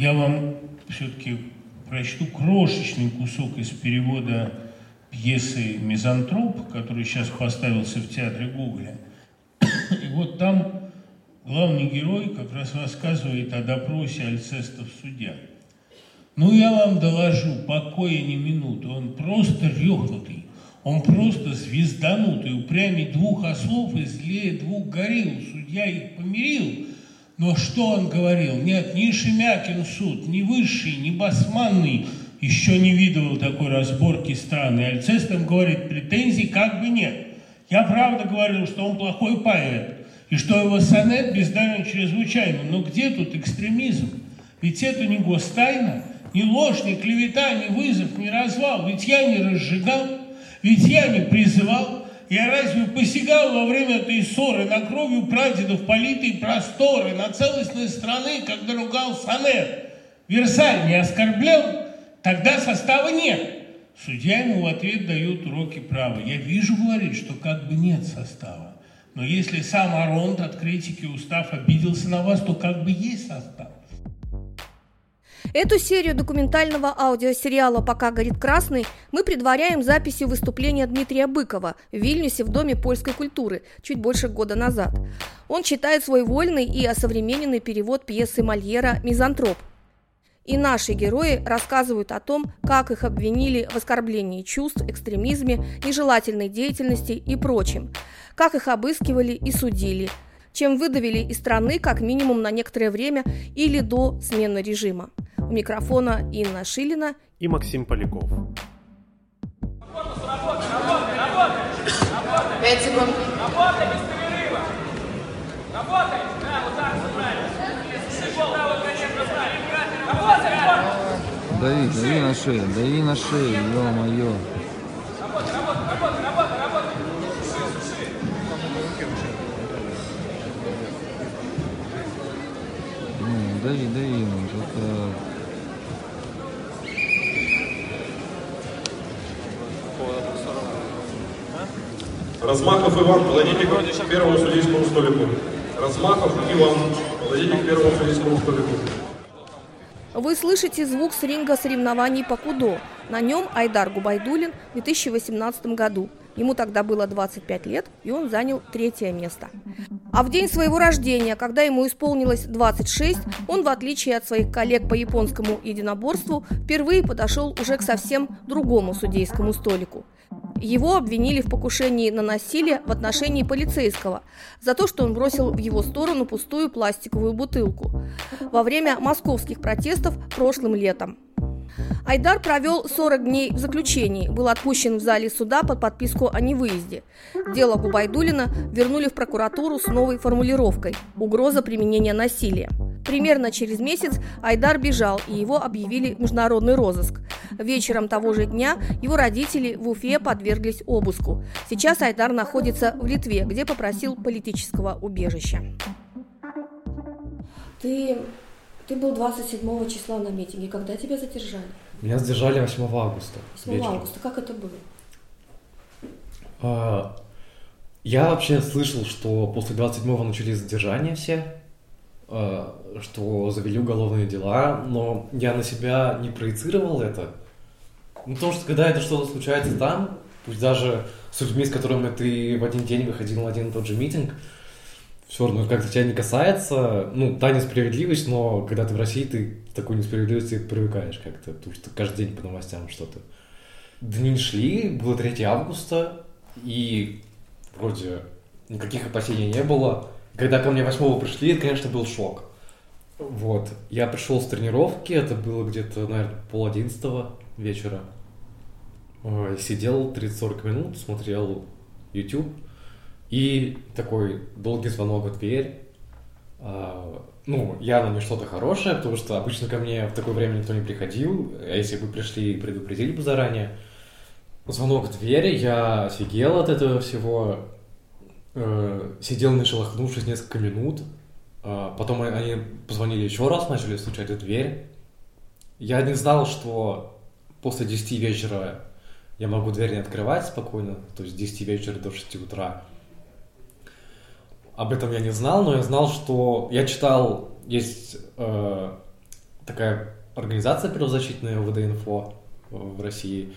Я вам все-таки прочту крошечный кусок из перевода пьесы «Мизантроп», который сейчас поставился в театре Гоголя. И вот там главный герой как раз рассказывает о допросе Альцеста в суде. Ну, я вам доложу, покоя не минуты, он просто рехнутый, он просто звезданутый, упрямей двух ослов и злее двух горил. Судья их помирил, но что он говорил? Нет, ни Шемякин суд, ни высший, ни басманный еще не видывал такой разборки страны. Альцестом говорит, претензий как бы нет. Я правда говорил, что он плохой поэт, и что его сонет бездарен чрезвычайно. Но где тут экстремизм? Ведь это не гостайна, ни ложь, ни клевета, ни вызов, ни развал. Ведь я не разжигал, ведь я не призывал. Я разве посягал во время этой ссоры на кровью прадедов политые просторы, на целостность страны, когда ругал сонет? Версаль не оскорблял, тогда состава нет. Судья ему в ответ дает уроки права. Я вижу, говорит, что как бы нет состава. Но если сам Аронт от критики устав обиделся на вас, то как бы есть состав. Эту серию документального аудиосериала «Пока горит красный» мы предваряем записью выступления Дмитрия Быкова в Вильнюсе в Доме польской культуры чуть больше года назад. Он читает свой вольный и осовремененный перевод пьесы Мольера «Мизантроп». И наши герои рассказывают о том, как их обвинили в оскорблении чувств, экстремизме, нежелательной деятельности и прочем, как их обыскивали и судили – чем выдавили из страны как минимум на некоторое время или до смены режима. У микрофона Инна Шилина и Максим Поляков. Пять секунд. Работай без перерыва. Работай. Да, вот так, вот правильно. Сюда вот конечно правильно. Работай, работай. Дави, дави на шею, дави на шею, ё-моё. Ну, дави, ну, только... Размахов Иван, подойдите к первому судейскому столику. Размахов Иван, подойдите к первому судейскому столику. Вы слышите звук с ринга соревнований по кудо. На нем Айдар Губайдулин в 2018 году. Ему тогда было 25 лет, и он занял третье место. А в день своего рождения, когда ему исполнилось 26, он, в отличие от своих коллег по японскому единоборству, впервые подошел уже к совсем другому судейскому столику. Его обвинили в покушении на насилие в отношении полицейского за то, что он бросил в его сторону пустую пластиковую бутылку во время московских протестов прошлым летом. Айдар провел 40 дней в заключении, был отпущен в зале суда под подписку о невыезде. Дело Губайдулина вернули в прокуратуру с новой формулировкой – угроза применения насилия. Примерно через месяц Айдар бежал, и его объявили в международный розыск. Вечером того же дня его родители в Уфе подверглись обыску. Сейчас Айдар находится в Литве, где попросил политического убежища. Ты, ты был 27 числа на митинге. Когда тебя задержали? Меня задержали 8 августа. 8 вечером. августа. Как это было? А, я вообще слышал, что после 27-го начались задержания все, а, что завели уголовные дела, но я на себя не проецировал это. Ну, потому что когда это что-то случается там, пусть даже с людьми, с которыми ты в один день выходил на один и тот же митинг, все равно как-то тебя не касается. Ну, та несправедливость, но когда ты в России, ты к такой несправедливости привыкаешь как-то, потому что каждый день по новостям что-то. Дни шли, было 3 августа, и вроде никаких опасений не было. Когда ко мне 8 пришли, это, конечно, был шок. Вот. Я пришел с тренировки, это было где-то, наверное, пол одиннадцатого вечера. Сидел 30-40 минут, смотрел YouTube, и такой долгий звонок в дверь. А, ну, явно не что-то хорошее, потому что обычно ко мне в такое время никто не приходил, а если бы пришли предупредили бы заранее. Звонок в дверь, я офигел от этого всего, э, сидел не шелохнувшись несколько минут, э, потом они позвонили еще раз, начали стучать в дверь. Я не знал, что после 10 вечера я могу дверь не открывать спокойно, то есть с 10 вечера до 6 утра. Об этом я не знал, но я знал, что я читал, есть э, такая организация правозащитная ВД-инфо в России.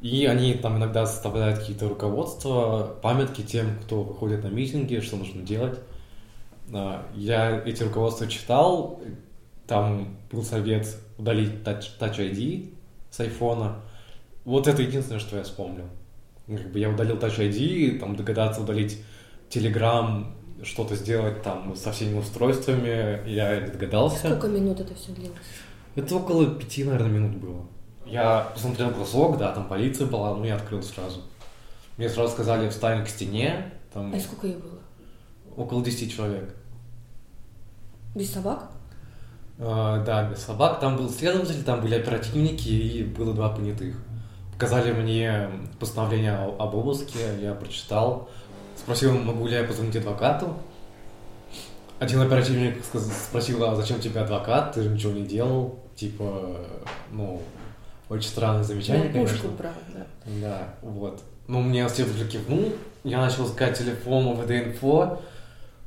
И они там иногда составляют какие-то руководства, памятки тем, кто выходит на митинги, что нужно делать. А, Я эти руководства читал, там был совет удалить Touch, ID с айфона. Вот это единственное, что я вспомнил. Как бы я удалил Touch ID, там догадаться удалить Telegram, что-то сделать там со всеми устройствами, я догадался. Сколько минут это все длилось? Это около пяти, наверное, минут было. Я посмотрел бросок, да, там полиция была, ну я открыл сразу. Мне сразу сказали, встань к стене, там А сколько их было? около 10 человек. Без собак? Э, да, без собак. Там был следователь, там были оперативники и было два понятых. Показали мне постановление об обыске, я прочитал. Спросил, могу ли я позвонить адвокату. Один оперативник спросил, а зачем тебе адвокат, ты же ничего не делал. Типа, ну, очень странное замечание, Ну, конечно. правда, да. Да, вот. Ну, мне следователь кивнул, я начал искать телефон ВД-инфо,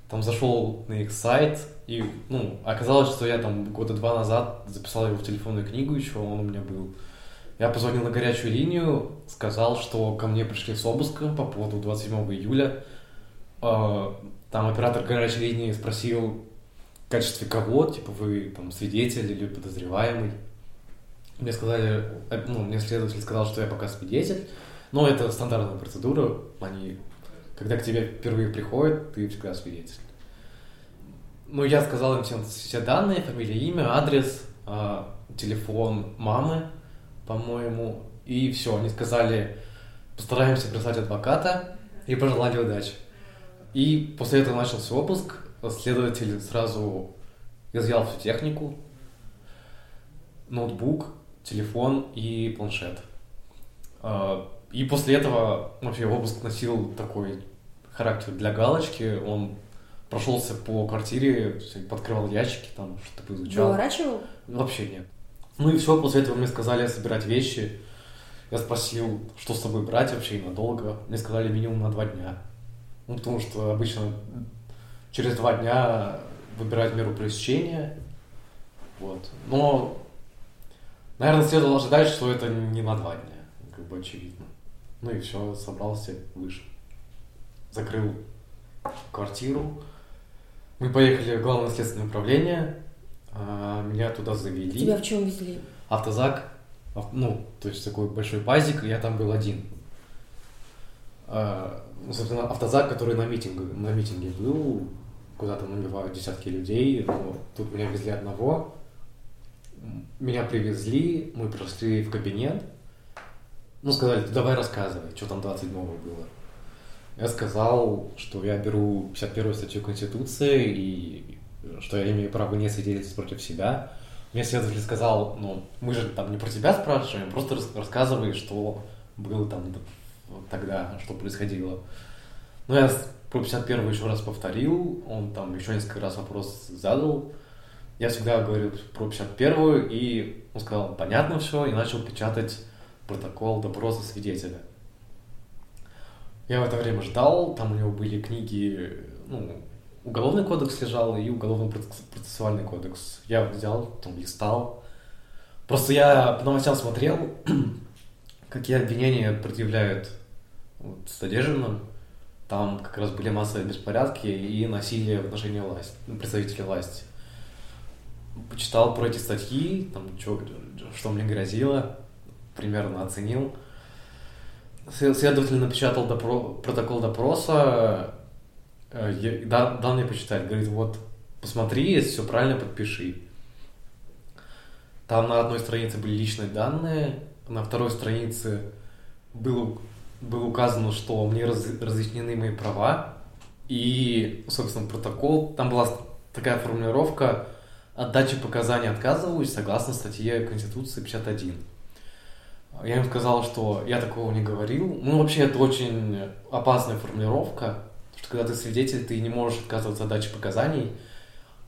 там зашел на их сайт, и, ну, оказалось, что я там года два назад записал его в телефонную книгу еще, он у меня был. Я позвонил на горячую линию, сказал, что ко мне пришли с обыском по поводу 27 июля. Э, Там оператор горячей линии спросил, в качестве кого, типа, вы там свидетель или подозреваемый. Мне сказали, э, ну, мне следователь сказал, что я пока свидетель, но это стандартная процедура, они, когда к тебе впервые приходят, ты всегда свидетель. Ну, я сказал им все, все данные, фамилия, имя, адрес, а, телефон мамы, по-моему, и все. Они сказали, постараемся прислать адвоката и пожелали удачи. И после этого начался обыск, следователь сразу изъял всю технику, ноутбук, телефон и планшет. А, И после этого вообще обыск носил такой характер для галочки. Он прошелся по квартире, подкрывал ящики, там что-то изучал. Выворачивал? Вообще нет. Ну и все, после этого мне сказали собирать вещи. Я спросил, что с собой брать вообще и надолго. Мне сказали минимум на два дня. Ну, потому что обычно через два дня выбирают меру пресечения. Вот. Но, наверное, следовало ожидать, что это не на два дня. Как бы очевидно. Ну и все, собрался, вышел. Закрыл квартиру. Мы поехали в главное следственное управление. А, Меня туда завели. Тебя в чем везли? Автозак, ав- ну, то есть такой большой пазик, я там был один. А, ну, собственно, автозак, который на митинге, на митинге был, куда там набивают десятки людей, но тут меня везли одного. Меня привезли, мы прошли в кабинет, ну, сказали, «Ты давай рассказывай, что там 27 было. Я сказал, что я беру 51 статью Конституции и что я имею право не свидетельствовать против себя. Мне следователь сказал, ну, мы же там не про тебя спрашиваем, просто рас- рассказывай, что было там тогда, что происходило. Ну, я про 51 еще раз повторил, он там еще несколько раз вопрос задал. Я всегда говорил про 51 и он сказал, понятно все, и начал печатать протокол допроса свидетеля. Я в это время ждал, там у него были книги, ну, уголовный кодекс лежал и уголовно-процессуальный кодекс. Я взял, там листал. Просто я по новостям смотрел, какие обвинения предъявляют вот, задержанным. Там как раз были массовые беспорядки и насилие в отношении власти, ну, представителей власти. Почитал про эти статьи, там, чё- что мне грозило, примерно оценил. След- Следователь напечатал допро- протокол допроса, я- да- данные почитать. Говорит, вот, посмотри, если все правильно, подпиши. Там на одной странице были личные данные, на второй странице было, было указано, что мне раз- разъяснены мои права. И, собственно, протокол, там была такая формулировка «От дачи показаний отказываюсь согласно статье Конституции 51». Я им сказал, что я такого не говорил. Ну, вообще, это очень опасная формулировка, что когда ты свидетель, ты не можешь отказываться от дачи показаний.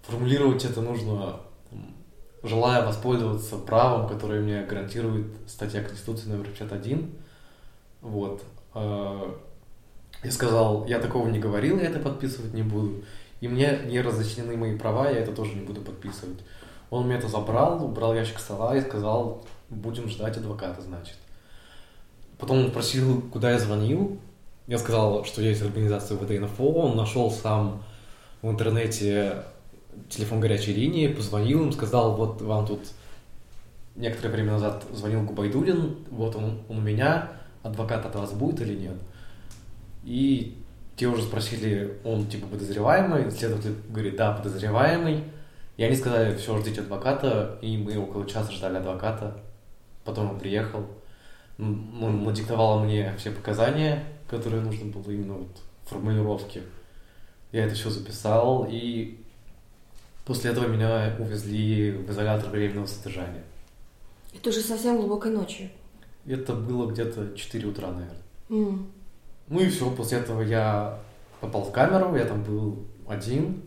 Формулировать это нужно, желая воспользоваться правом, которое мне гарантирует статья Конституции номер 51. Вот. Э, Я сказал, я такого не говорил, я это подписывать не буду. И мне не разъяснены мои права, я это тоже не буду подписывать. Он мне это забрал, убрал ящик стола и сказал, будем ждать адвоката, значит. Потом он спросил, куда я звонил. Я сказал, что есть организация ВДНФО. Он нашел сам в интернете телефон горячей линии, позвонил им, сказал, вот вам тут некоторое время назад звонил Губайдулин, вот он, он у меня, адвокат от вас будет или нет? И те уже спросили, он типа подозреваемый, следователь говорит, да, подозреваемый. И они сказали, все, ждите адвоката, и мы около часа ждали адвоката. Потом он приехал, он надиктовал мне все показания, которые нужно было именно вот формулировки. Я это все записал, и после этого меня увезли в изолятор временного содержания. Это уже совсем глубокой ночью. Это было где-то 4 утра, наверное. М. Ну и все, после этого я попал в камеру, я там был один.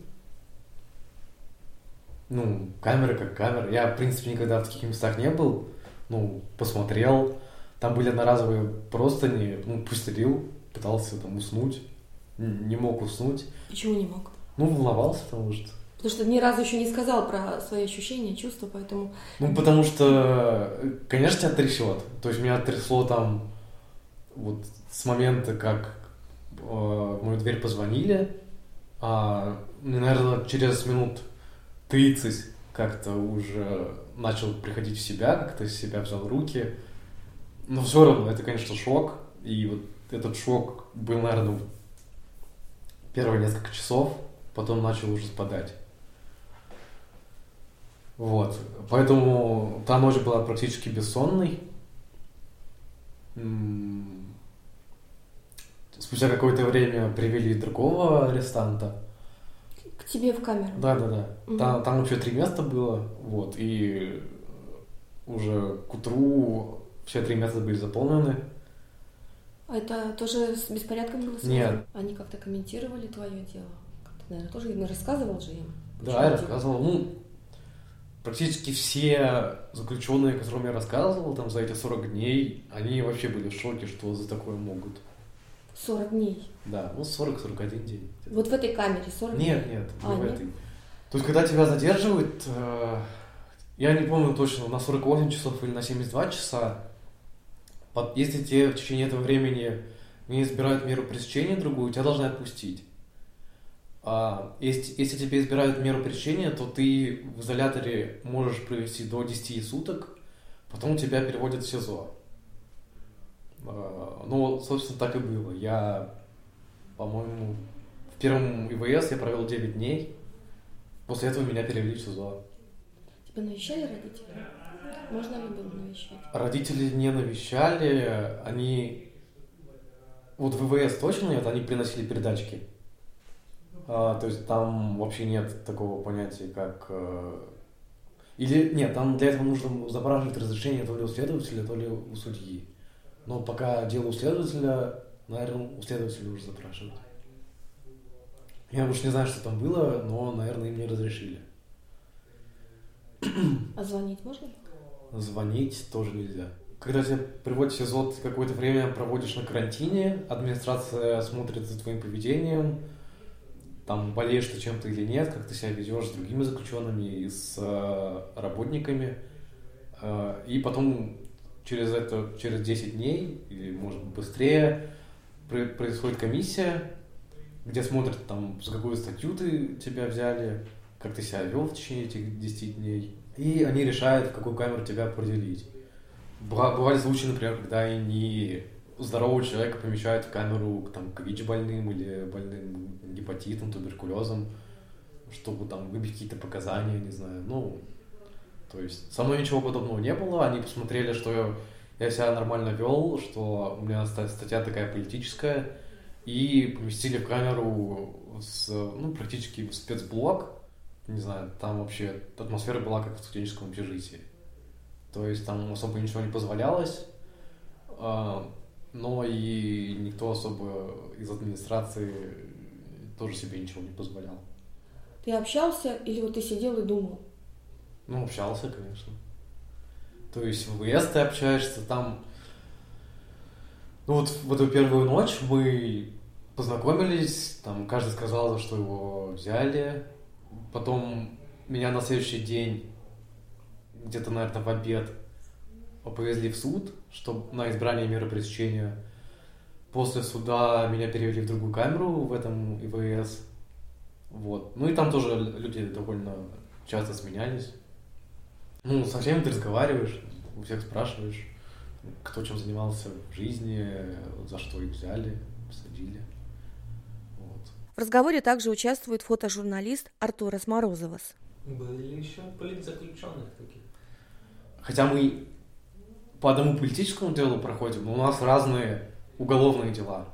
Ну, камера как камера. Я, в принципе, никогда в таких местах не был. Ну, посмотрел. Там были одноразовые простыни, ну, постелил, пытался там уснуть. Не мог уснуть. Почему не мог? Ну, волновался, потому что... Потому что ни разу еще не сказал про свои ощущения, чувства, поэтому... Ну, потому что, конечно, тебя трясет. То есть меня трясло там вот с момента, как э, в мою дверь позвонили, а, ну, наверное, через минут 30 как-то уже начал приходить в себя, как-то себя взял руки. Но все равно, это, конечно, шок. И вот этот шок был, наверное, первые несколько часов, потом начал уже спадать. Вот. Поэтому та ночь была практически бессонной. Спустя какое-то время привели другого арестанта. К тебе в камеру. Да, да, да. Мгм. Там, там вообще три места было, вот, и уже к утру все три места были заполнены. А это тоже с беспорядком было связано? Нет. Они как-то комментировали твое дело? Как-то, наверное, тоже им рассказывал же им? Да, я рассказывал. Ну, практически все заключенные, которым я рассказывал там за эти 40 дней, они вообще были в шоке, что за такое могут. 40 дней. Да, ну 40-41 день. Вот в этой камере 40 дней? Нет, нет, не А, в нет? этой. То есть, когда тебя задерживают, э, я не помню точно, на 48 часов или на 72 часа, если тебе в течение этого времени не избирают меру пресечения другую, тебя должны отпустить. А если, если тебе избирают меру пресечения, то ты в изоляторе можешь провести до 10 суток, потом тебя переводят в СИЗО. А, Ну, собственно, так и было. Я, по-моему, в первом ИВС я провел 9 дней. После этого меня перевели в СИЗО. Тебя навещали родители? Можно ли было навещать? Родители не навещали, они... Вот в ИВС точно нет, они приносили передачки. А, то есть там вообще нет такого понятия, как... э, Или нет, там для этого нужно запрашивать разрешение то ли у следователя, то ли у судьи. Но пока дело у следователя, наверное, у следователя уже запрашивают. Я уж не знаю, что там было, но, наверное, им не разрешили. А звонить можно? Звонить тоже нельзя. Когда тебя приводят в СИЗО, ты какое-то время проводишь на карантине, администрация смотрит за твоим поведением, там болеешь ты чем-то или нет, как ты себя ведешь с другими заключенными и с э, работниками. Э, и потом через это, через 10 дней, или может быстрее, происходит комиссия, где смотрят там, за какую статью ты тебя взяли, как ты себя вел в течение этих 10 дней. И они решают, в какую камеру тебя определить. Быва- Бывали случаи, например, когда они здорового человека помещают в камеру там, к ВИЧ больным или больным гепатитом, туберкулезом, чтобы там выбить какие-то показания, не знаю. Ну, то есть со мной ничего подобного не было. Они посмотрели, что я, я себя нормально вел, что у меня ста- статья такая политическая, и поместили в камеру с, ну, практически в спецблок. Не знаю, там вообще атмосфера была как в студенческом общежитии. То есть там особо ничего не позволялось, а, но и никто особо из администрации тоже себе ничего не позволял. Ты общался или вот ты сидел и думал? Ну, общался, конечно. То есть в ВС ты общаешься, там... Ну вот в эту первую ночь мы познакомились, там каждый сказал, за что его взяли. Потом меня на следующий день где-то, наверное, в обед повезли в суд, чтобы на избрание меры пресечения. После суда меня перевели в другую камеру в этом ИВС. Вот. Ну и там тоже люди довольно часто сменялись. Ну, со всеми ты разговариваешь, у всех спрашиваешь, кто чем занимался в жизни, за что их взяли, посадили. Разговоре также участвует фотожурналист Артурас Морозовас. Были еще политзаключенных таких. Хотя мы по одному политическому делу проходим, но у нас разные уголовные дела.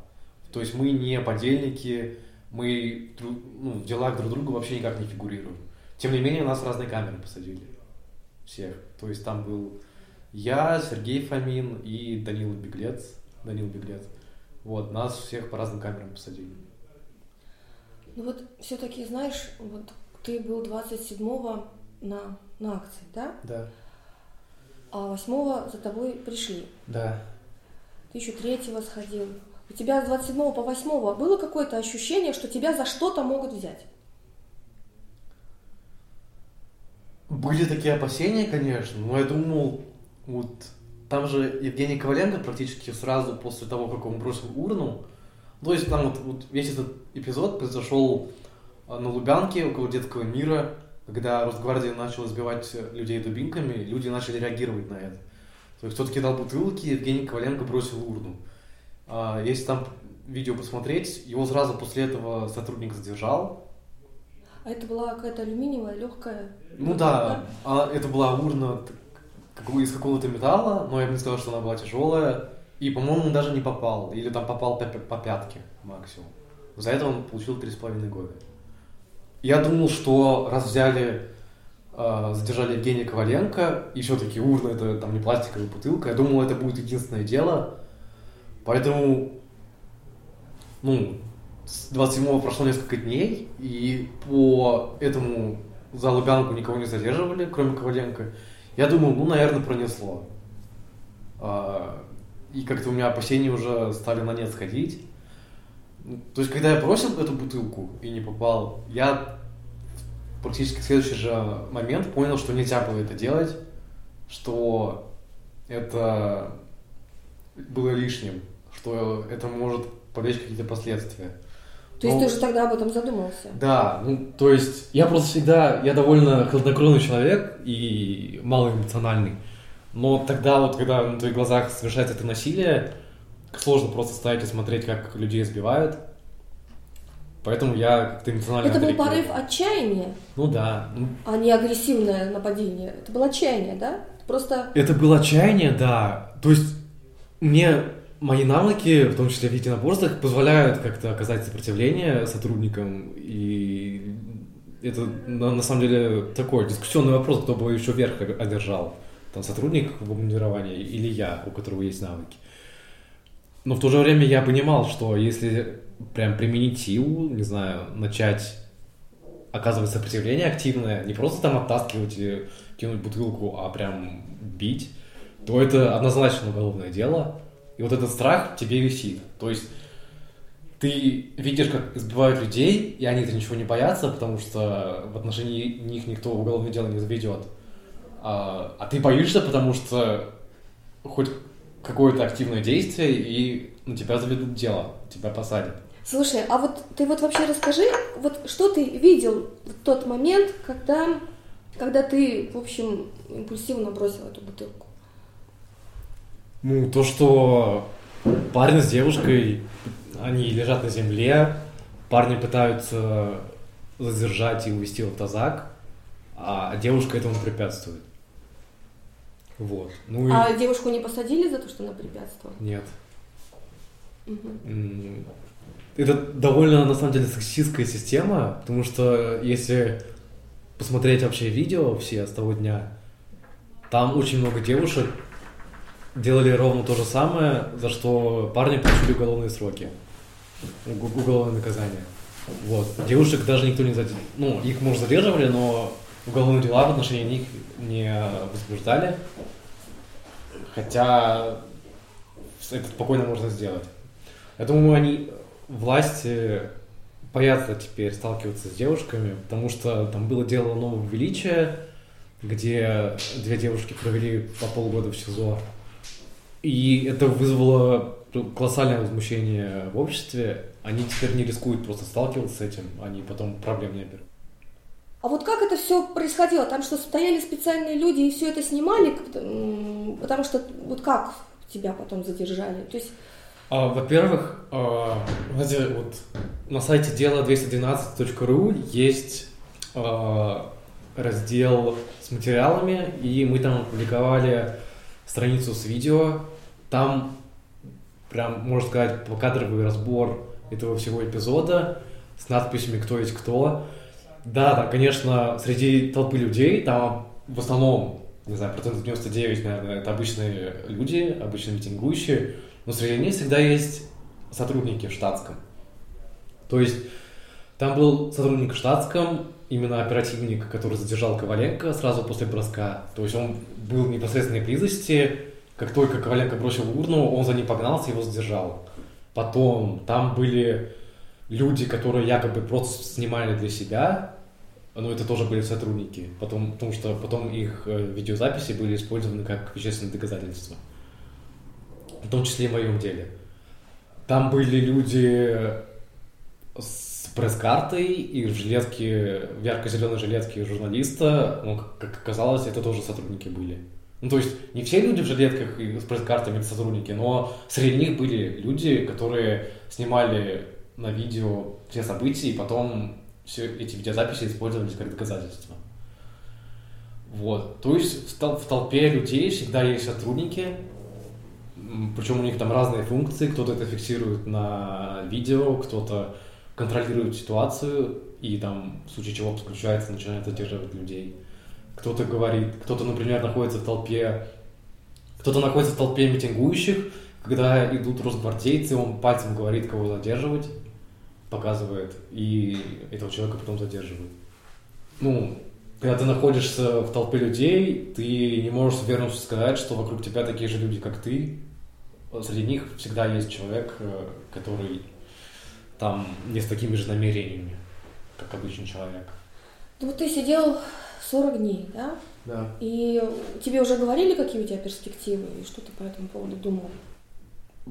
То есть мы не подельники, мы ну, в делах друг друга вообще никак не фигурируем. Тем не менее, нас разные камеры посадили. Всех. То есть там был я, Сергей Фомин и Данила Беглец. Данил Беглец. Вот, нас всех по разным камерам посадили. Ну вот все-таки, знаешь, вот ты был 27-го на, на акции, да? Да. А 8-го за тобой пришли. Да. Ты еще 3-го сходил. У тебя с 27 по 8 было какое-то ощущение, что тебя за что-то могут взять? Были такие опасения, конечно, но я думал, вот там же Евгений Коваленко практически сразу после того, как он бросил урну, то есть там вот, вот весь этот эпизод произошел а, на Лубянке около детского мира, когда Росгвардия начала избивать людей дубинками, люди начали реагировать на это. То есть кто-то кидал бутылки, Евгений Коваленко бросил урну. А, Если там видео посмотреть, его сразу после этого сотрудник задержал, А это была какая-то алюминиевая, легкая. ну да, а это была урна из какого-то металла, но я бы не сказал, что она была тяжелая. И, по-моему, он даже не попал. Или там попал по, по пятке максимум. За это он получил три с половиной года. Я думал, что раз взяли, э, задержали Евгения Коваленко, и все-таки урна это там не пластиковая бутылка, я думал, это будет единственное дело. Поэтому, ну, с 27 прошло несколько дней, и по этому за Лубянку никого не задерживали, кроме Коваленко. Я думал, ну, наверное, пронесло. А, И как-то у меня опасения уже стали на нет сходить. Ну, То есть, когда я бросил эту бутылку и не попал, я практически в следующий же момент понял, что нельзя было это делать, что это было лишним, что это может повлечь какие-то последствия. То есть Ну, ты уже тогда об этом задумался? да, ну, то есть я просто всегда, я довольно хладнокровный человек и малоэмоциональный. Но тогда вот, когда на твоих глазах совершается это насилие, сложно просто стоять и смотреть, как людей избивают. Поэтому я как-то эмоционально Это был порыв отчаяния, Ну да. ну, а не агрессивное нападение. Это было отчаяние, да? Просто Это было отчаяние, да. То есть мне мои навыки, в том числе в единоборствах, позволяют как-то оказать сопротивление сотрудникам. И это на, на самом деле такой дискуссионный вопрос, кто бы еще верх одержал. Там сотрудник в обмундировании или я, у которого есть навыки. Но в то же время я понимал, что если прям применить силу, не знаю, начать оказывать сопротивление активное, не просто там оттаскивать и кинуть бутылку, а прям бить, то это однозначно уголовное дело. И вот этот страх тебе висит. То есть ты видишь, как избивают людей, и они-то ничего не боятся, потому что в отношении них никто уголовное дело не заведет. А, а ты боишься, потому что хоть какое-то активное действие, и на тебя заведут дело, тебя посадят. Слушай, а вот ты вот вообще расскажи, вот что ты видел в тот момент, когда, когда ты, в общем, импульсивно бросил эту бутылку? Ну, то, что парень с девушкой, они лежат на земле, парни пытаются задержать и увести в автозак, а девушка этому препятствует. Вот. Ну и... А девушку не посадили за то, что она препятствовала? Нет. М, Это довольно, на самом деле, сексистская система, потому что если посмотреть вообще видео все с того дня, там очень много девушек делали ровно то же самое, за что парни получили уголовные сроки, уг- уголовное наказание. Вот. Девушек даже никто не задерживал. Ну, их, может, задерживали, но уголовные дела в отношении них не возбуждали. Хотя это спокойно можно сделать. Я думаю, они, власти, боятся теперь сталкиваться с девушками, потому что там было дело нового величия, где две девушки провели по полгода в СИЗО. И это вызвало колоссальное возмущение в обществе. Они теперь не рискуют просто сталкиваться с этим, они потом проблем не берут. А вот как это все происходило? Там что, стояли специальные люди и все это снимали? Потому что вот как тебя потом задержали? То есть а, во-первых, а, вот на сайте дело212.ру есть а, раздел с материалами, и мы там опубликовали страницу с видео. Там прям, можно сказать, покадровый разбор этого всего эпизода с надписями «Кто есть кто». Да, там, конечно, среди толпы людей, там в основном, не знаю, процентов 99, наверное, это обычные люди, обычные митингующие, но среди них всегда есть сотрудники в штатском. То есть там был сотрудник в штатском, именно оперативник, который задержал Коваленко сразу после броска. То есть он был в непосредственной близости, как только Коваленко бросил урну, он за ним погнался его задержал. Потом там были люди, которые якобы просто снимали для себя, но это тоже были сотрудники, потом, потому что потом их э, видеозаписи были использованы как вещественные доказательства в том числе и в моем деле. Там были люди с пресс-картой и в жилетке, в ярко-зеленой жилетке журналиста, ну, как оказалось, это тоже сотрудники были. Ну, то есть не все люди в жилетках и с пресс-картами это сотрудники, но среди них были люди, которые снимали на видео все события, и потом все эти видеозаписи использовались как доказательства. Вот. То есть в толпе людей всегда есть сотрудники, причем у них там разные функции, кто-то это фиксирует на видео, кто-то контролирует ситуацию и там в случае чего подключается, начинает задерживать людей. Кто-то говорит, кто-то, например, находится в толпе, кто-то находится в толпе митингующих, когда идут росгвардейцы, он пальцем говорит, кого задерживать, показывает, и этого человека потом задерживают. Ну, когда ты находишься в толпе людей, ты не можешь с уверенностью сказать, что вокруг тебя такие же люди, как ты, среди них всегда есть человек, э, который там не с такими же намерениями, как обычный человек. Ну вот ты сидел 40 дней, да? Да. И тебе уже говорили, какие у тебя перспективы, и что ты по этому поводу думал?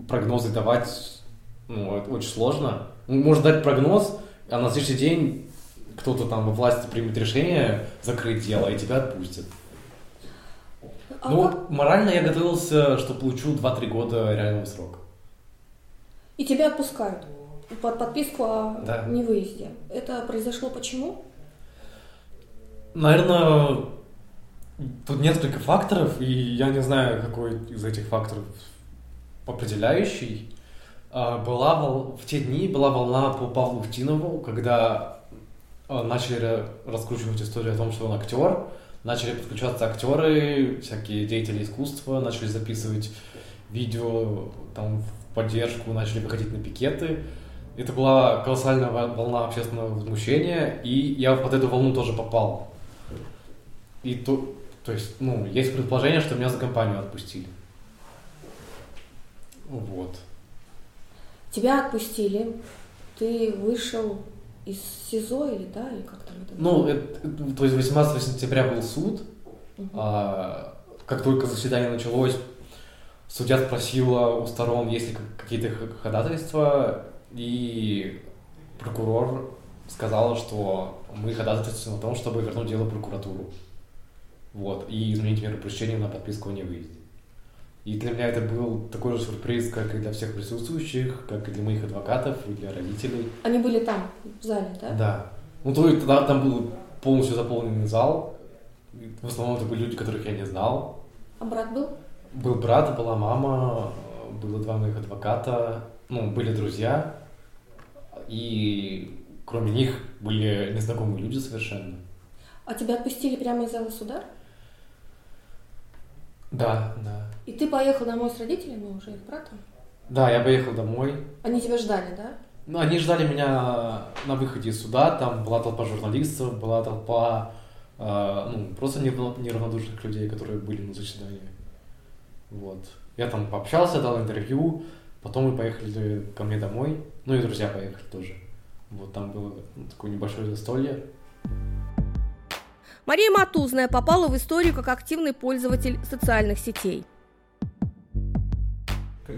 Прогнозы давать, ну, это очень сложно. Ну, можно дать прогноз, а на следующий день кто-то там во власти примет решение закрыть дело, и тебя отпустят. А ну, как... морально я готовился, что получу 2-3 года реального срока. И тебя отпускают под подписку о да. невыезде. Это произошло почему? Наверное, тут несколько факторов, и я не знаю, какой из этих факторов определяющий. А, была в те дни была волна по Павлу Втинову, когда а, начали раскручивать историю о том, что он актер, начали подключаться актеры, всякие деятели искусства, начали записывать видео там в поддержку, начали выходить на пикеты. Это была колоссальная волна общественного возмущения, и я под эту волну тоже попал. И то, то есть, ну, есть предположение, что меня за компанию отпустили. Вот. Тебя отпустили, ты вышел из СИЗО или да, или как там это? Ну, это, то есть 18 сентября был суд. Угу. А, как только заседание началось, судья спросила у сторон, есть ли какие-то ходатайства, и прокурор сказал, что мы ходатайствуем о том, чтобы вернуть дело в прокуратуру. Вот, и изменить меру пресечения на подписку о невыезде. И для меня это был такой же сюрприз, как и для всех присутствующих, как и для моих адвокатов и для родителей. Они были там, в зале, да? Да. Ну, то есть тогда там был полностью заполненный зал. В основном это были люди, которых я не знал. А брат был? Был брат, была мама, было два моих адвоката, ну, были друзья. И кроме них были незнакомые люди совершенно. А тебя отпустили прямо из зала суда? Да, да. И ты поехал домой с родителями уже, их братом? Да, я поехал домой. Они тебя ждали, да? Ну, они ждали меня на выходе из суда, там была толпа журналистов, была толпа, э, ну, просто неравнодушных людей, которые были на заседании. Вот. Я там пообщался, дал интервью, потом мы поехали ко мне домой, ну и друзья поехали тоже. Вот там было ну, такое небольшое застолье. Мария Матузная попала в историю как активный пользователь социальных сетей.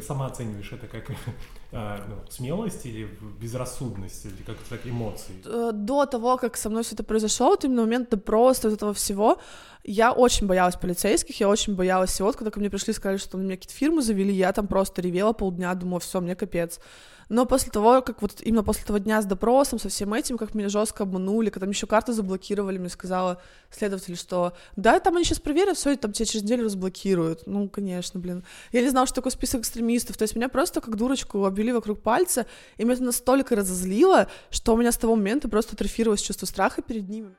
Сама оцениваешь это как а, ну, смелость или безрассудность, или как так эмоции? Э, до того, как со мной все это произошло, вот именно момент допроса, вот этого всего, я очень боялась полицейских, я очень боялась всего. Когда ко мне пришли, сказали, что на меня какие-то фирмы завели, я там просто ревела полдня, думала, все, мне капец. Но после того, как вот именно после того дня с допросом, со всем этим, как меня жестко обманули, когда мне еще карты заблокировали, мне сказала следователь, что да, там они сейчас проверят, все, там тебя через неделю разблокируют. Ну, конечно, блин. Я не знала, что такое список экстремистов. То есть меня просто как дурочку обвели вокруг пальца, и меня это настолько разозлило, что у меня с того момента просто атрофировалось чувство страха перед ними.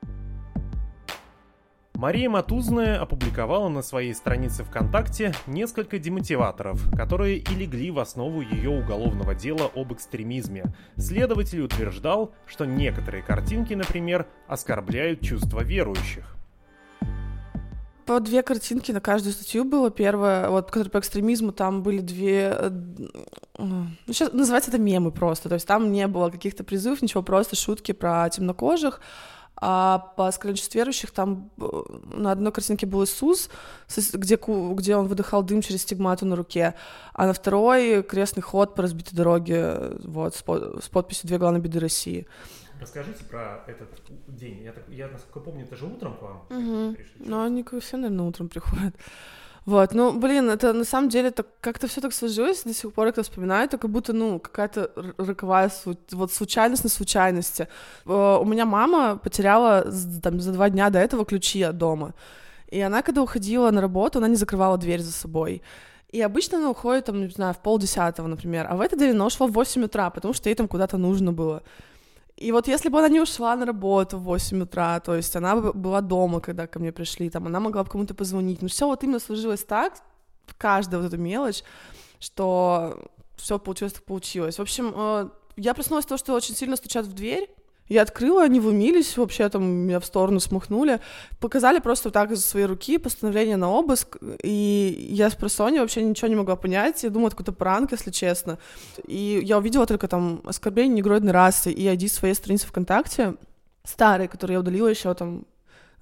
Мария Матузная опубликовала на своей странице ВКонтакте несколько демотиваторов, которые и легли в основу ее уголовного дела об экстремизме. Следователь утверждал, что некоторые картинки, например, оскорбляют чувства верующих по две картинки на каждую статью было. Первое, вот, которая по экстремизму, там были две... Э, ну, сейчас называется это мемы просто. То есть там не было каких-то призывов, ничего, просто шутки про темнокожих. А по скринчеств верующих там э, на одной картинке был Иисус, где, где он выдыхал дым через стигмату на руке, а на второй крестный ход по разбитой дороге вот, с, под, с подписью «Две главные беды России». Расскажите про этот день. Я, так, я насколько помню, это же утром к вам угу. пришли. Ну, они все, наверное, утром приходят. Вот, ну, блин, это на самом деле так как-то все так сложилось, до сих пор, когда вспоминаю, это как будто, ну, какая-то роковая вот случайность на случайности. Э, у меня мама потеряла там за два дня до этого ключи от дома. И она, когда уходила на работу, она не закрывала дверь за собой. И обычно она уходит, там, не знаю, в полдесятого, например. А в этот день она ушла в 8 утра, потому что ей там куда-то нужно было. И вот если бы она не ушла на работу в 8 утра, то есть она была дома, когда ко мне пришли, там, она могла бы кому-то позвонить. Но все вот именно сложилось так, каждая вот эта мелочь, что все получилось, так получилось. В общем, э, я проснулась того, что очень сильно стучат в дверь, я открыла, они вымились, вообще там меня в сторону смахнули. Показали просто так из своей руки постановление на обыск, и я с просони вообще ничего не могла понять. Я думала, это какой-то пранк, если честно. И я увидела только там оскорбление негроидной расы и ID своей страницы ВКонтакте, старой, которую я удалила еще там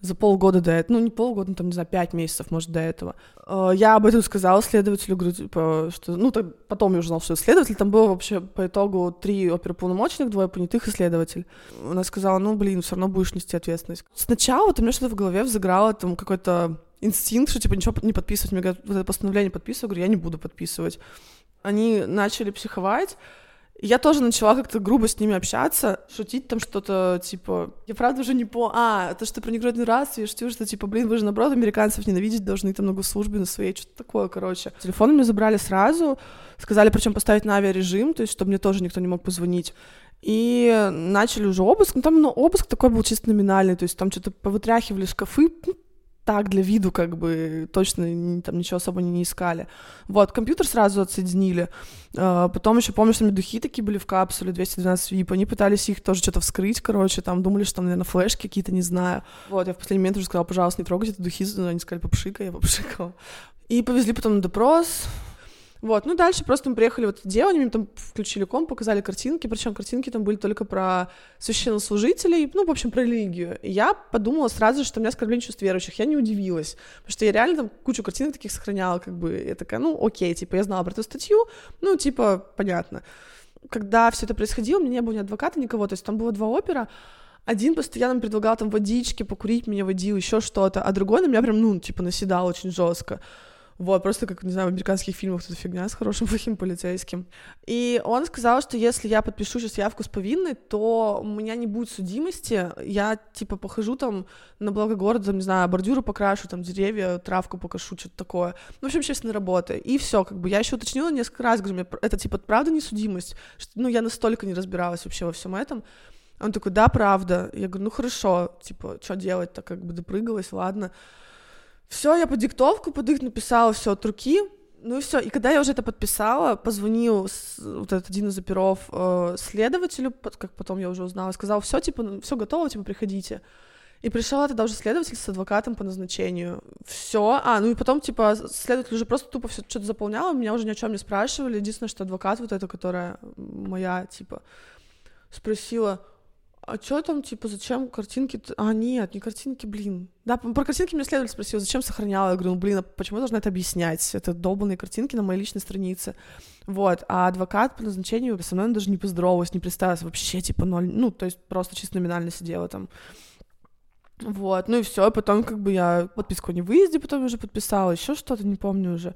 за полгода до этого, ну не полгода, ну там, не знаю, пять месяцев, может, до этого. Э, я об этом сказала следователю, говорю, типа, что, ну, так, потом я узнала, что следователь, там было вообще по итогу три оперуполномоченных, двое понятых и следователь. Она сказала, ну, блин, все равно будешь нести ответственность. Сначала вот у меня что-то в голове взыграло, там, какой-то инстинкт, что, типа, ничего не подписывать. Мне говорят, вот это постановление подписываю, говорю, я не буду подписывать. Они начали психовать, я тоже начала как-то грубо с ними общаться, шутить там что-то, типа, я правда уже не по... А, то, что про негротную расу, я шутила, что, типа, блин, вы же, наоборот, американцев ненавидеть должны, там много службы на своей, что-то такое, короче. Телефон мне забрали сразу, сказали, причем поставить на авиарежим, то есть, чтобы мне тоже никто не мог позвонить. И начали уже обыск, ну, там, ну, обыск такой был чисто номинальный, то есть, там что-то повытряхивали шкафы, так для виду как бы точно там ничего особо не, искали. Вот, компьютер сразу отсоединили. Uh, потом еще помню, что у меня духи такие были в капсуле 212 VIP. Они пытались их тоже что-то вскрыть, короче, там думали, что там, наверное, флешки какие-то, не знаю. Вот, я в последний момент уже сказала, пожалуйста, не трогайте эти духи. Они сказали, попшикай, я попшикала. И повезли потом на допрос. Вот, ну дальше просто мы приехали вот это дело, они мне там включили комп, показали картинки, причем картинки там были только про священнослужителей, ну, в общем, про религию. И я подумала сразу, что у меня оскорбление чувств верующих, я не удивилась, потому что я реально там кучу картинок таких сохраняла, как бы, я такая, ну, окей, типа, я знала про эту статью, ну, типа, понятно. Когда все это происходило, у меня не было ни адвоката, никого, то есть там было два опера, один постоянно предлагал там водички, покурить меня водил, еще что-то, а другой на меня прям, ну, типа, наседал очень жестко. Вот, просто как, не знаю, в американских фильмах тут фигня с хорошим плохим полицейским. И он сказал, что если я подпишу сейчас явку с повинной, то у меня не будет судимости, я, типа, похожу там на благо города, не знаю, бордюры покрашу, там, деревья, травку покашу, что-то такое. Ну, в общем, честная работа. И все, как бы, я еще уточнила несколько раз, говорю, это, типа, правда не судимость? Что, ну, я настолько не разбиралась вообще во всем этом. Он такой, да, правда. Я говорю, ну, хорошо, типа, что делать-то, как бы допрыгалась, ладно. Все, я по диктовку под их написала все от руки. Ну и все. И когда я уже это подписала, позвонил с, вот этот один из оперов э, следователю, как потом я уже узнала, сказал, все, типа, ну, все готово, типа, приходите. И пришла тогда уже следователь с адвокатом по назначению. Все. А, ну и потом, типа, следователь уже просто тупо все что-то заполнял, меня уже ни о чем не спрашивали. Единственное, что адвокат вот эта, которая моя, типа, спросила, а что там, типа, зачем картинки? А, нет, не картинки, блин. Да, про картинки меня следователь спросил, зачем сохраняла? Я говорю, ну, блин, а почему я должна это объяснять? Это долбанные картинки на моей личной странице. Вот, а адвокат по назначению со мной даже не поздоровалась, не представилась вообще, типа, ноль, ну, то есть просто чисто номинально сидела там. Вот, ну и все, потом как бы я подписку о невыезде потом уже подписала, еще что-то, не помню уже.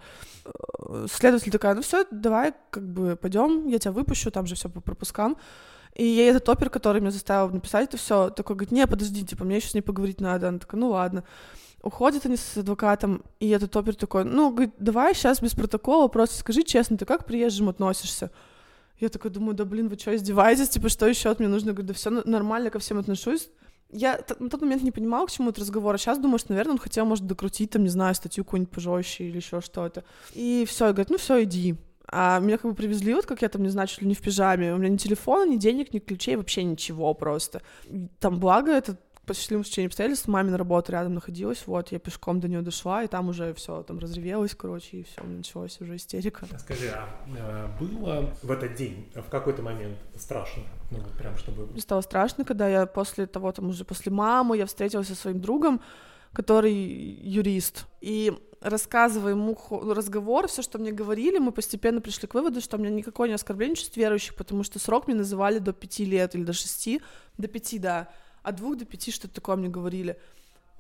Следователь такая, ну все, давай, как бы пойдем, я тебя выпущу, там же все по пропускам. И ей этот опер, который меня заставил написать это все, такой говорит, не, подожди, типа, мне еще с ней поговорить надо. Она такая, ну ладно. Уходят они с адвокатом, и этот опер такой, ну, говорит, давай сейчас без протокола, просто скажи честно, ты как к приезжим относишься? Я такой думаю, да блин, вы что, издеваетесь? Типа, что еще от меня нужно? Говорю, да все нормально, ко всем отношусь. Я на тот момент не понимала, к чему этот разговор, а сейчас думаю, что, наверное, он хотел, может, докрутить, там, не знаю, статью какую-нибудь пожестче или еще что-то. И все, и говорит, ну все, иди. А меня как бы привезли, вот как я там, не знаю, чуть ли не в пижаме. У меня ни телефона, ни денег, ни ключей, вообще ничего просто. Там благо это по счастливому стечению обстоятельств мамина работа рядом находилась, вот, я пешком до нее дошла, и там уже все там разревелось, короче, и все, началась уже истерика. Скажи, а э, было в этот день, в какой-то момент страшно? Ну, вот прям чтобы... Мне стало страшно, когда я после того, там уже после мамы, я встретилась со своим другом, который юрист, и рассказывая ему разговор, все, что мне говорили, мы постепенно пришли к выводу, что у меня никакое не оскорбление чувств верующих, потому что срок мне называли до пяти лет или до шести, до пяти, да, от двух до пяти что-то такое мне говорили.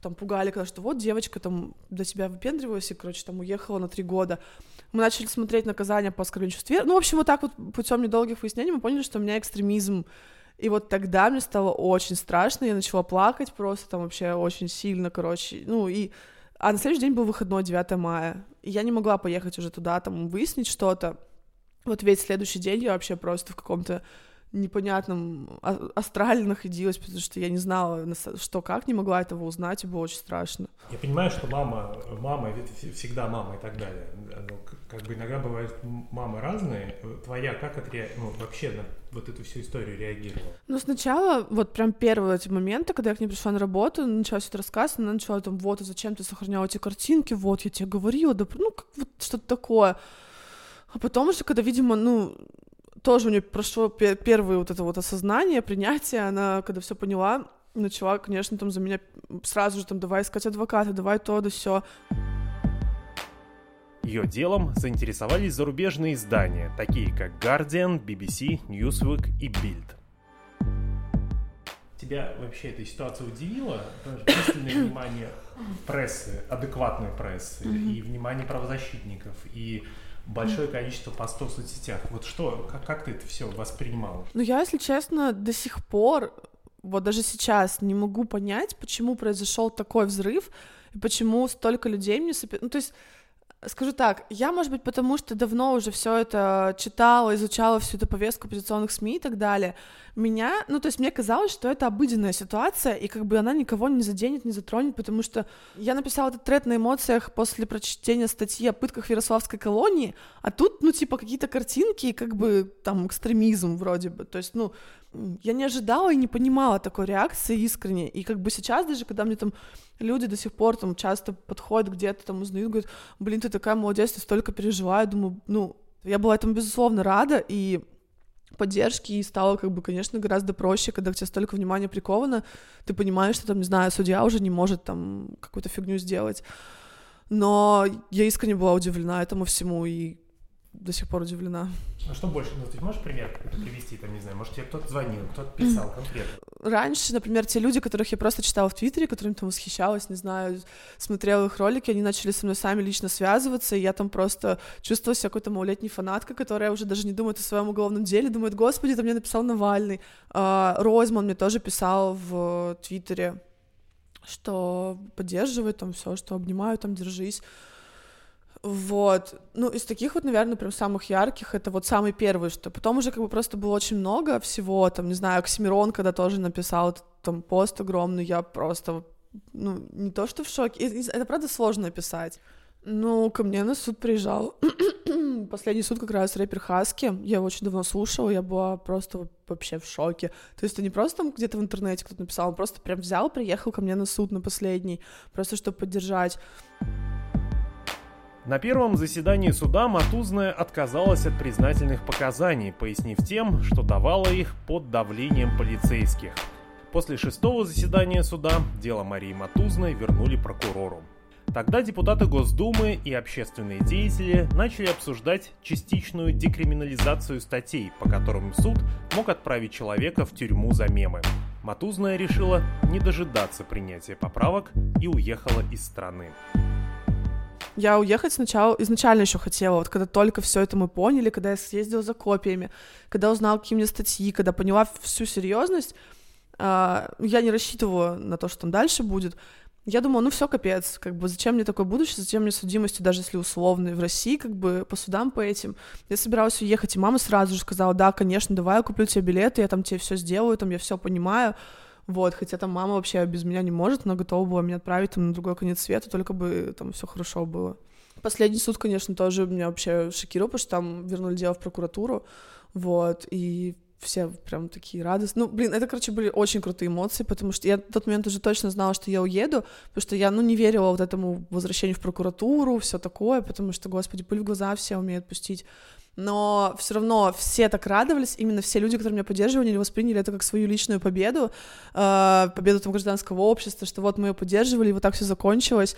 Там пугали, когда что вот девочка там до тебя выпендривалась и, короче, там уехала на три года. Мы начали смотреть наказания по оскорблению чувств веры. Ну, в общем, вот так вот путем недолгих выяснений мы поняли, что у меня экстремизм и вот тогда мне стало очень страшно, я начала плакать просто там вообще очень сильно, короче, ну и... А на следующий день был выходной, 9 мая, я не могла поехать уже туда, там, выяснить что-то. Вот весь следующий день я вообще просто в каком-то непонятном астрале находилась, потому что я не знала, что как, не могла этого узнать, и было очень страшно. Я понимаю, что мама, мама, это всегда мама и так далее. Ну, как бы иногда бывают мамы разные. Твоя как отре... ну, вообще на вот эту всю историю реагировала? Ну, сначала, вот прям первые эти моменты, когда я к ней пришла на работу, началась этот рассказ, она начала там, вот, а зачем ты сохраняла эти картинки, вот, я тебе говорила, да, ну, как вот что-то такое. А потом уже, когда, видимо, ну, тоже у нее прошло первое вот это вот осознание, принятие, она, когда все поняла, начала, конечно, там за меня сразу же там давай искать адвоката, давай то, да все. Ее делом заинтересовались зарубежные издания, такие как Guardian, BBC, Newsweek и Bild. Тебя вообще эта ситуация удивила? Пристальное внимание прессы, адекватной прессы, mm-hmm. и внимание правозащитников, и большое количество постов в соцсетях. Вот что, как, как ты это все воспринимал? Ну, я, если честно, до сих пор, вот даже сейчас, не могу понять, почему произошел такой взрыв, и почему столько людей мне... Ну, то есть Скажу так, я, может быть, потому что давно уже все это читала, изучала всю эту повестку оппозиционных СМИ и так далее, меня, ну, то есть мне казалось, что это обыденная ситуация, и как бы она никого не заденет, не затронет, потому что я написала этот тред на эмоциях после прочтения статьи о пытках в Ярославской колонии, а тут, ну, типа, какие-то картинки, и как бы там экстремизм вроде бы, то есть, ну, я не ожидала и не понимала такой реакции искренне, и как бы сейчас даже, когда мне там люди до сих пор там часто подходят где-то, там узнают, говорят, блин, ты такая молодец, ты столько переживаю, думаю, ну, я была этому безусловно рада, и поддержки, и стало, как бы, конечно, гораздо проще, когда к тебе столько внимания приковано, ты понимаешь, что, там, не знаю, судья уже не может там какую-то фигню сделать. Но я искренне была удивлена этому всему, и до сих пор удивлена. А что больше? Ну, ты можешь пример привести, там, не знаю, может, тебе кто-то звонил, кто-то писал конкретно? Раньше, например, те люди, которых я просто читала в Твиттере, которым там восхищалась, не знаю, смотрела их ролики, они начали со мной сами лично связываться, и я там просто чувствовала себя какой-то малолетней фанаткой, которая уже даже не думает о своем уголовном деле, думает, господи, там мне написал Навальный. А, Ройзман мне тоже писал в Твиттере, что поддерживает там все, что обнимаю, там держись. Вот. Ну, из таких вот, наверное, прям самых ярких, это вот самый первый, что потом уже как бы просто было очень много всего, там, не знаю, Оксимирон, когда тоже написал там пост огромный, я просто, ну, не то что в шоке, это правда сложно написать. Ну, ко мне на суд приезжал последний суд как раз рэпер Хаски. Я его очень давно слушала, я была просто вообще в шоке. То есть это не просто там где-то в интернете кто-то написал, он просто прям взял, приехал ко мне на суд на последний, просто чтобы поддержать. На первом заседании суда Матузная отказалась от признательных показаний, пояснив тем, что давала их под давлением полицейских. После шестого заседания суда дело Марии Матузной вернули прокурору. Тогда депутаты Госдумы и общественные деятели начали обсуждать частичную декриминализацию статей, по которым суд мог отправить человека в тюрьму за мемы. Матузная решила не дожидаться принятия поправок и уехала из страны. Я уехать сначала, изначально еще хотела, вот когда только все это мы поняли, когда я съездила за копиями, когда узнала какие мне статьи, когда поняла всю серьезность, а, я не рассчитывала на то, что там дальше будет. Я думала, ну все, капец, как бы зачем мне такое будущее, зачем мне судимости, даже если условные в России, как бы по судам по этим. Я собиралась уехать, и мама сразу же сказала, да, конечно, давай я куплю тебе билеты, я там тебе все сделаю, там я все понимаю. Вот, хотя там мама вообще без меня не может, но готова была меня отправить там на другой конец света, только бы там все хорошо было. Последний суд, конечно, тоже меня вообще шокировал, потому что там вернули дело в прокуратуру, вот, и все прям такие радостные. Ну, блин, это, короче, были очень крутые эмоции, потому что я в тот момент уже точно знала, что я уеду, потому что я, ну, не верила вот этому возвращению в прокуратуру, все такое, потому что, господи, пыль в глаза все умеют пустить. Но все равно все так радовались, именно все люди, которые меня поддерживали, они восприняли это как свою личную победу, э, победу там гражданского общества, что вот мы ее поддерживали, и вот так все закончилось.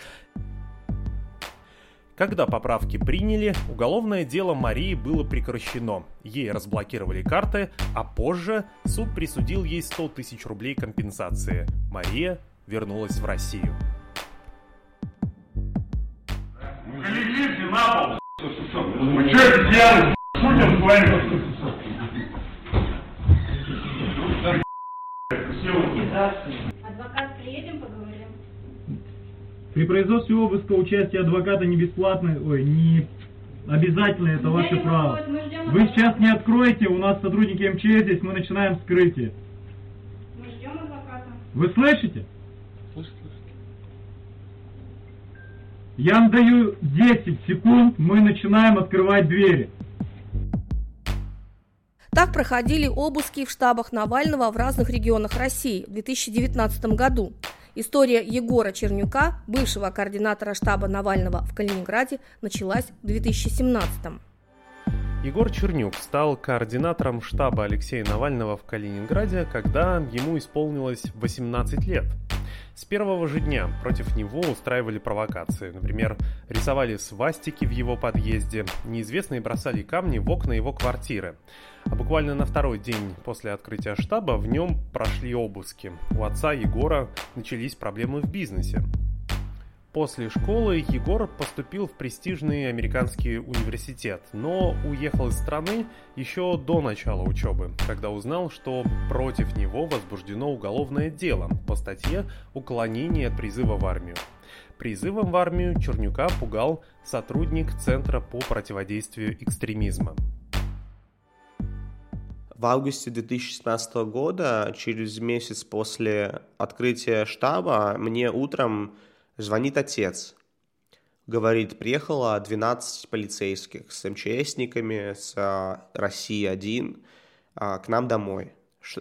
Когда поправки приняли, уголовное дело Марии было прекращено. Ей разблокировали карты, а позже суд присудил ей 100 тысяч рублей компенсации. Мария вернулась в Россию. Легите на пол, вы что делаете, шутим с вами? Адвокат, приедем, поговорим. При производстве обыска участие адвоката не бесплатно, ой, не обязательно, это ваше право. Вы сейчас не откроете, у нас сотрудники МЧС здесь, мы начинаем вскрытие. Мы ждем адвоката. Вы слышите? Я вам даю 10 секунд, мы начинаем открывать двери. Так проходили обыски в штабах Навального в разных регионах России в 2019 году. История Егора Чернюка, бывшего координатора штаба Навального в Калининграде, началась в 2017 Егор Чернюк стал координатором штаба Алексея Навального в Калининграде, когда ему исполнилось 18 лет. С первого же дня против него устраивали провокации. Например, рисовали свастики в его подъезде, неизвестные бросали камни в окна его квартиры. А буквально на второй день после открытия штаба в нем прошли обыски. У отца Егора начались проблемы в бизнесе. После школы Егор поступил в престижный американский университет, но уехал из страны еще до начала учебы, когда узнал, что против него возбуждено уголовное дело по статье «Уклонение от призыва в армию». Призывом в армию Чернюка пугал сотрудник Центра по противодействию экстремизма. В августе 2017 года, через месяц после открытия штаба, мне утром Звонит отец. Говорит, приехало 12 полицейских с МЧСниками, с а, России-1 а, к нам домой.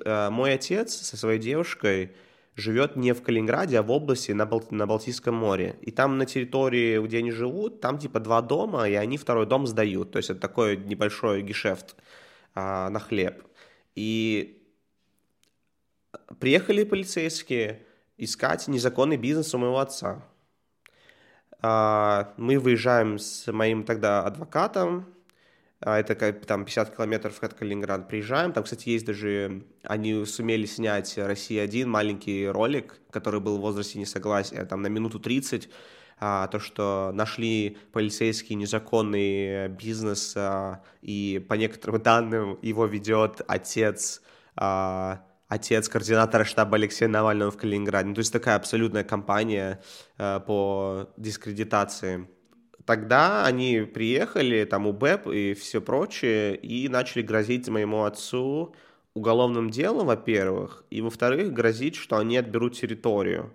А, мой отец со своей девушкой живет не в Калининграде, а в области на, Бал- на Балтийском море. И там на территории, где они живут, там типа два дома, и они второй дом сдают. То есть это такой небольшой гешефт а, на хлеб. И приехали полицейские, искать незаконный бизнес у моего отца. А, мы выезжаем с моим тогда адвокатом, а, это как там 50 километров от Калининграда приезжаем. Там, кстати, есть даже... Они сумели снять «Россия-1» маленький ролик, который был в возрасте несогласия, там на минуту 30, а, то, что нашли полицейский незаконный бизнес, а, и по некоторым данным его ведет отец отец координатора штаба Алексея Навального в Калининграде. Ну, то есть такая абсолютная кампания э, по дискредитации. Тогда они приехали, там УБЭП и все прочее, и начали грозить моему отцу уголовным делом, во-первых, и, во-вторых, грозить, что они отберут территорию.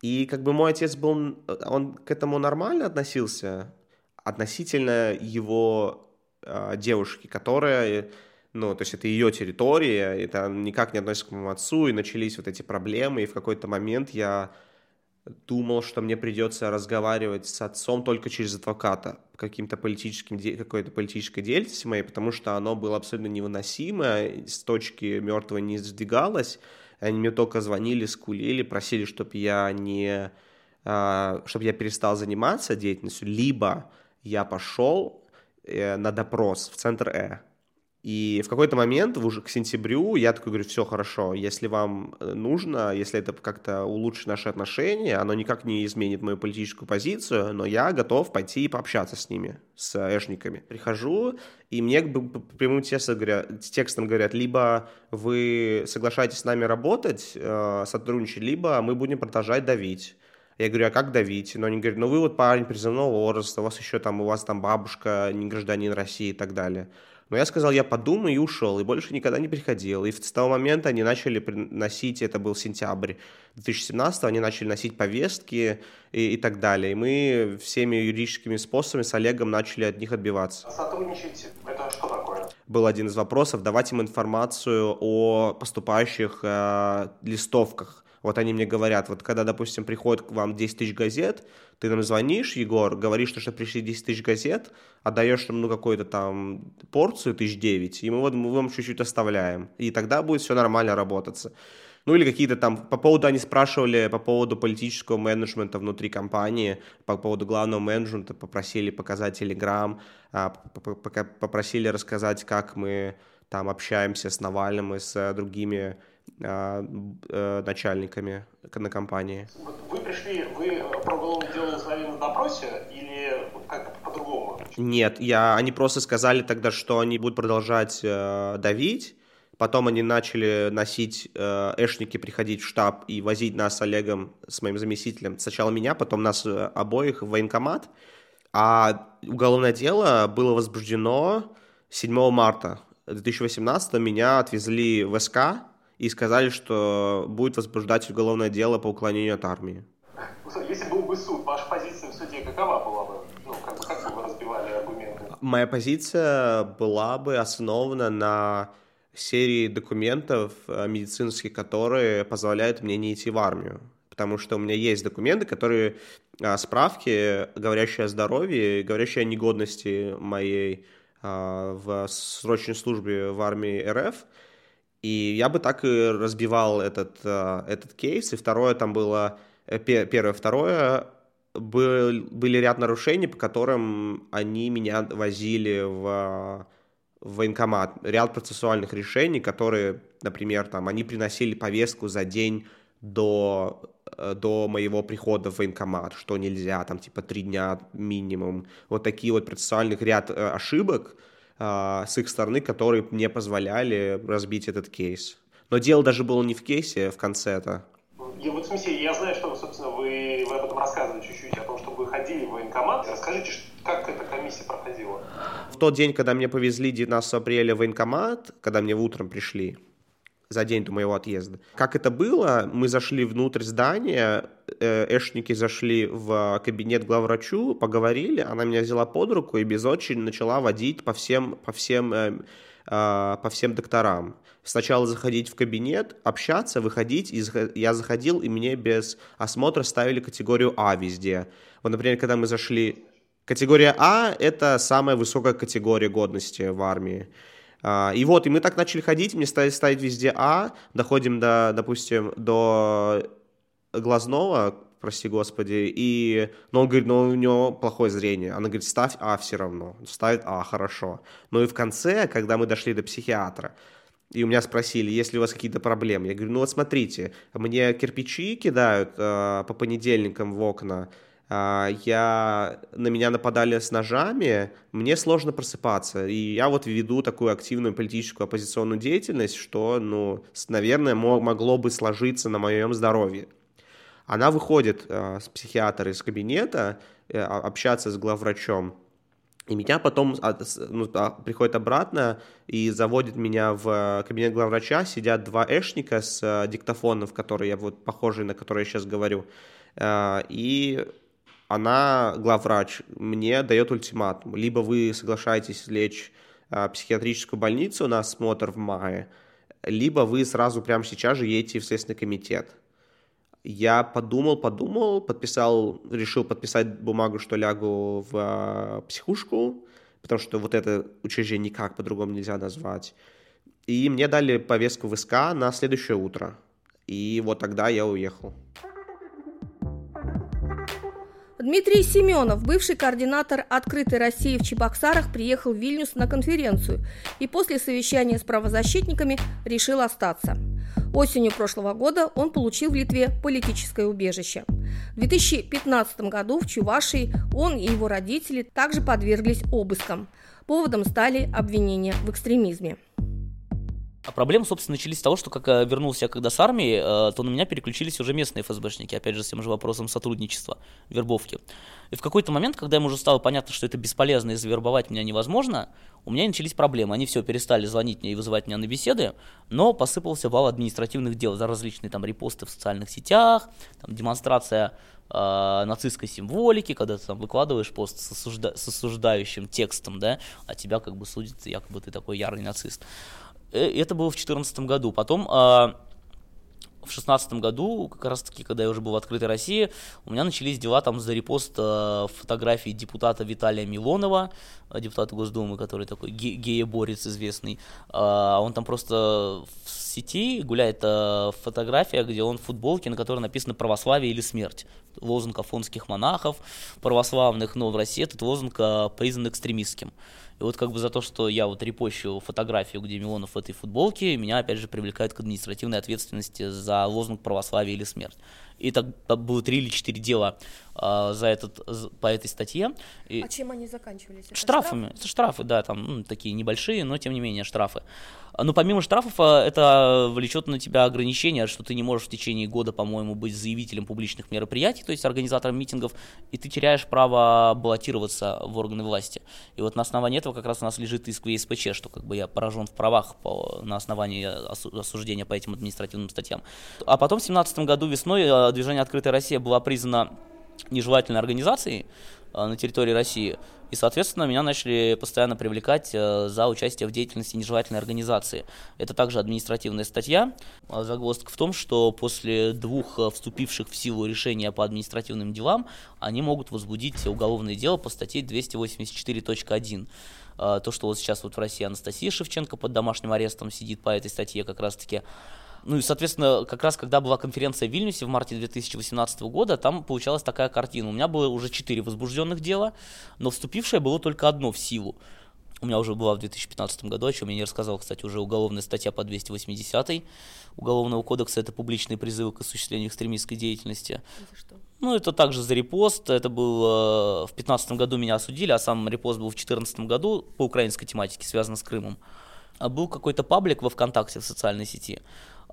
И как бы мой отец был, он к этому нормально относился, относительно его э, девушки, которая ну, то есть это ее территория, это никак не относится к моему отцу, и начались вот эти проблемы, и в какой-то момент я думал, что мне придется разговаривать с отцом только через адвоката каким-то политическим, какой-то политической деятельности моей, потому что оно было абсолютно невыносимо, с точки мертвой не сдвигалось, Они мне только звонили, скулили, просили, чтобы я не... а, чтобы я перестал заниматься деятельностью, либо я пошел э, на допрос в центр Э. И в какой-то момент, уже к сентябрю, я такой говорю, все хорошо, если вам э, нужно, если это как-то улучшит наши отношения, оно никак не изменит мою политическую позицию, но я готов пойти и пообщаться с ними, с эшниками. Прихожу, и мне по прямым говорят, текстом говорят, либо вы соглашаетесь с нами работать, э, сотрудничать, либо мы будем продолжать давить. Я говорю, а как давить? Но они говорят, ну вы вот парень призывного возраста, у вас еще там, у вас там бабушка, не гражданин России и так далее. Но я сказал, я подумаю и ушел, и больше никогда не приходил. И с того момента они начали носить, это был сентябрь 2017, они начали носить повестки и, и так далее. И мы всеми юридическими способами с Олегом начали от них отбиваться. Сотрудничать, это что такое? Был один из вопросов, давать им информацию о поступающих э, листовках. Вот они мне говорят, вот когда, допустим, приходит к вам 10 тысяч газет, ты нам звонишь, Егор, говоришь, что, пришли 10 тысяч газет, отдаешь нам, ну, какую-то там порцию тысяч девять, и мы, вот, мы вам чуть-чуть оставляем. И тогда будет все нормально работаться. Ну или какие-то там, по поводу, они спрашивали по поводу политического менеджмента внутри компании, по поводу главного менеджмента, попросили показать Телеграм, попросили рассказать, как мы там общаемся с Навальным и с другими э, начальниками на компании. Вы пришли, вы про уголовное дело узнали на допросе или как по-другому? Нет, я, они просто сказали тогда, что они будут продолжать э, давить, Потом они начали носить э, эшники, приходить в штаб и возить нас с Олегом, с моим заместителем. Сначала меня, потом нас э, обоих в военкомат. А уголовное дело было возбуждено 7 марта 2018 меня отвезли в СК и сказали, что будет возбуждать уголовное дело по уклонению от армии. Если был бы суд, ваша позиция в суде какова была бы? Ну, как, бы, как бы вы разбивали аргументы? Моя позиция была бы основана на серии документов э, медицинских, которые позволяют мне не идти в армию. Потому что у меня есть документы, которые а, справки, говорящие о здоровье, говорящие о негодности моей а, в срочной службе в армии РФ. И я бы так и разбивал этот, а, этот кейс. И второе там было... Э, первое. Второе, был, были ряд нарушений, по которым они меня возили в, в военкомат. Ряд процессуальных решений, которые, например, там, они приносили повестку за день до, э, до моего прихода в военкомат, что нельзя, там, типа, три дня минимум. Вот такие вот процессуальных ряд э, ошибок, а, с их стороны, которые мне позволяли разбить этот кейс. Но дело даже было не в кейсе, а в конце это. Я, вот, в смысле, я знаю, что, собственно, вы, вы об этом рассказывали чуть-чуть, о том, что вы ходили в военкомат. Расскажите, как эта комиссия проходила? В тот день, когда меня повезли 19 апреля в военкомат, когда мне в утром пришли, за день до моего отъезда. Как это было? Мы зашли внутрь здания, э, эшники зашли в кабинет главврачу, поговорили, она меня взяла под руку и без очереди начала водить по всем, по всем, э, э, по всем докторам. Сначала заходить в кабинет, общаться, выходить, и я заходил, и мне без осмотра ставили категорию А везде. Вот, например, когда мы зашли... Категория А — это самая высокая категория годности в армии. А, и вот, и мы так начали ходить, мне стали ставить везде А, доходим до, допустим, до глазного, прости господи, и, но он говорит, ну у него плохое зрение. Она говорит, ставь А все равно. Ставит А, хорошо. Ну и в конце, когда мы дошли до психиатра, и у меня спросили, есть ли у вас какие-то проблемы. Я говорю, ну вот смотрите, мне кирпичи кидают э, по понедельникам в окна, я, на меня нападали с ножами, мне сложно просыпаться. И я вот веду такую активную политическую оппозиционную деятельность, что, ну, наверное, могло бы сложиться на моем здоровье. Она выходит э, с психиатра из кабинета, э, общаться с главврачом, и меня потом ну, приходит обратно и заводит меня в кабинет главврача. Сидят два эшника с диктофонов, которые я вот похожие на которые я сейчас говорю. И она, главврач, мне дает ультиматум. Либо вы соглашаетесь лечь в психиатрическую больницу на осмотр в мае, либо вы сразу прямо сейчас же едете в Следственный комитет. Я подумал, подумал, подписал, решил подписать бумагу, что лягу в психушку, потому что вот это учреждение никак по-другому нельзя назвать. И мне дали повестку в СК на следующее утро. И вот тогда я уехал. Дмитрий Семенов, бывший координатор «Открытой России» в Чебоксарах, приехал в Вильнюс на конференцию и после совещания с правозащитниками решил остаться. Осенью прошлого года он получил в Литве политическое убежище. В 2015 году в Чувашии он и его родители также подверглись обыскам. Поводом стали обвинения в экстремизме. А проблемы, собственно, начались с того, что как я вернулся когда с армии, э, то на меня переключились уже местные ФСБшники, опять же, с тем же вопросом сотрудничества, вербовки. И в какой-то момент, когда им уже стало понятно, что это бесполезно и завербовать меня невозможно, у меня начались проблемы. Они все перестали звонить мне и вызывать меня на беседы, но посыпался вал административных дел за различные там репосты в социальных сетях, там, демонстрация э, нацистской символики, когда ты там выкладываешь пост с, осужда- с осуждающим текстом, да, а тебя как бы судят, якобы ты такой ярый нацист. Э, это было в 2014 году. Потом а, в шестнадцатом году, как раз таки, когда я уже был в «Открытой России», у меня начались дела там за репост э, фотографии депутата Виталия Милонова, э, депутата Госдумы, который такой ге- гееборец известный. Э, он там просто в сети гуляет э, фотография, где он в футболке, на которой написано «Православие или смерть». Лозунг афонских монахов православных, но в России этот лозунг э, признан экстремистским. И вот как бы за то, что я вот репощу фотографию, где Милонов в этой футболке, меня опять же привлекают к административной ответственности за лозунг православия или смерть. И так было три или четыре дела э, за этот, по этой статье. И а чем они заканчивались? Это штрафами. штрафы? Это штрафы, да, там ну, такие небольшие, но тем не менее штрафы. Но помимо штрафов, а, это влечет на тебя ограничения, что ты не можешь в течение года, по-моему, быть заявителем публичных мероприятий, то есть организатором митингов, и ты теряешь право баллотироваться в органы власти. И вот на основании этого как раз у нас лежит иск в ЕСПЧ, что как бы я поражен в правах по, на основании осуждения по этим административным статьям. А потом в 2017 году весной а, движение «Открытая Россия» было признано нежелательной организацией на территории России. И, соответственно, меня начали постоянно привлекать э, за участие в деятельности нежелательной организации. Это также административная статья. А загвоздка в том, что после двух э, вступивших в силу решения по административным делам, они могут возбудить уголовное дело по статье 284.1 то, что вот сейчас вот в России Анастасия Шевченко под домашним арестом сидит по этой статье как раз-таки, ну и, соответственно, как раз когда была конференция в Вильнюсе в марте 2018 года, там получалась такая картина. У меня было уже четыре возбужденных дела, но вступившее было только одно в силу. У меня уже была в 2015 году, о чем я не рассказал, кстати, уже уголовная статья по 280 Уголовного кодекса, это публичные призывы к осуществлению экстремистской деятельности. Что? Ну, это также за репост. Это был э, в 2015 году меня осудили, а сам репост был в 2014 году по украинской тематике, связано с Крымом. А был какой-то паблик во ВКонтакте в социальной сети,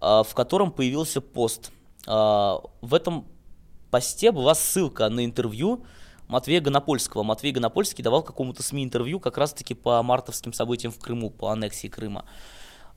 в котором появился пост. А, в этом посте была ссылка на интервью Матвея Гонопольского. Матвей Гонопольский давал какому-то СМИ интервью как раз-таки по мартовским событиям в Крыму, по аннексии Крыма.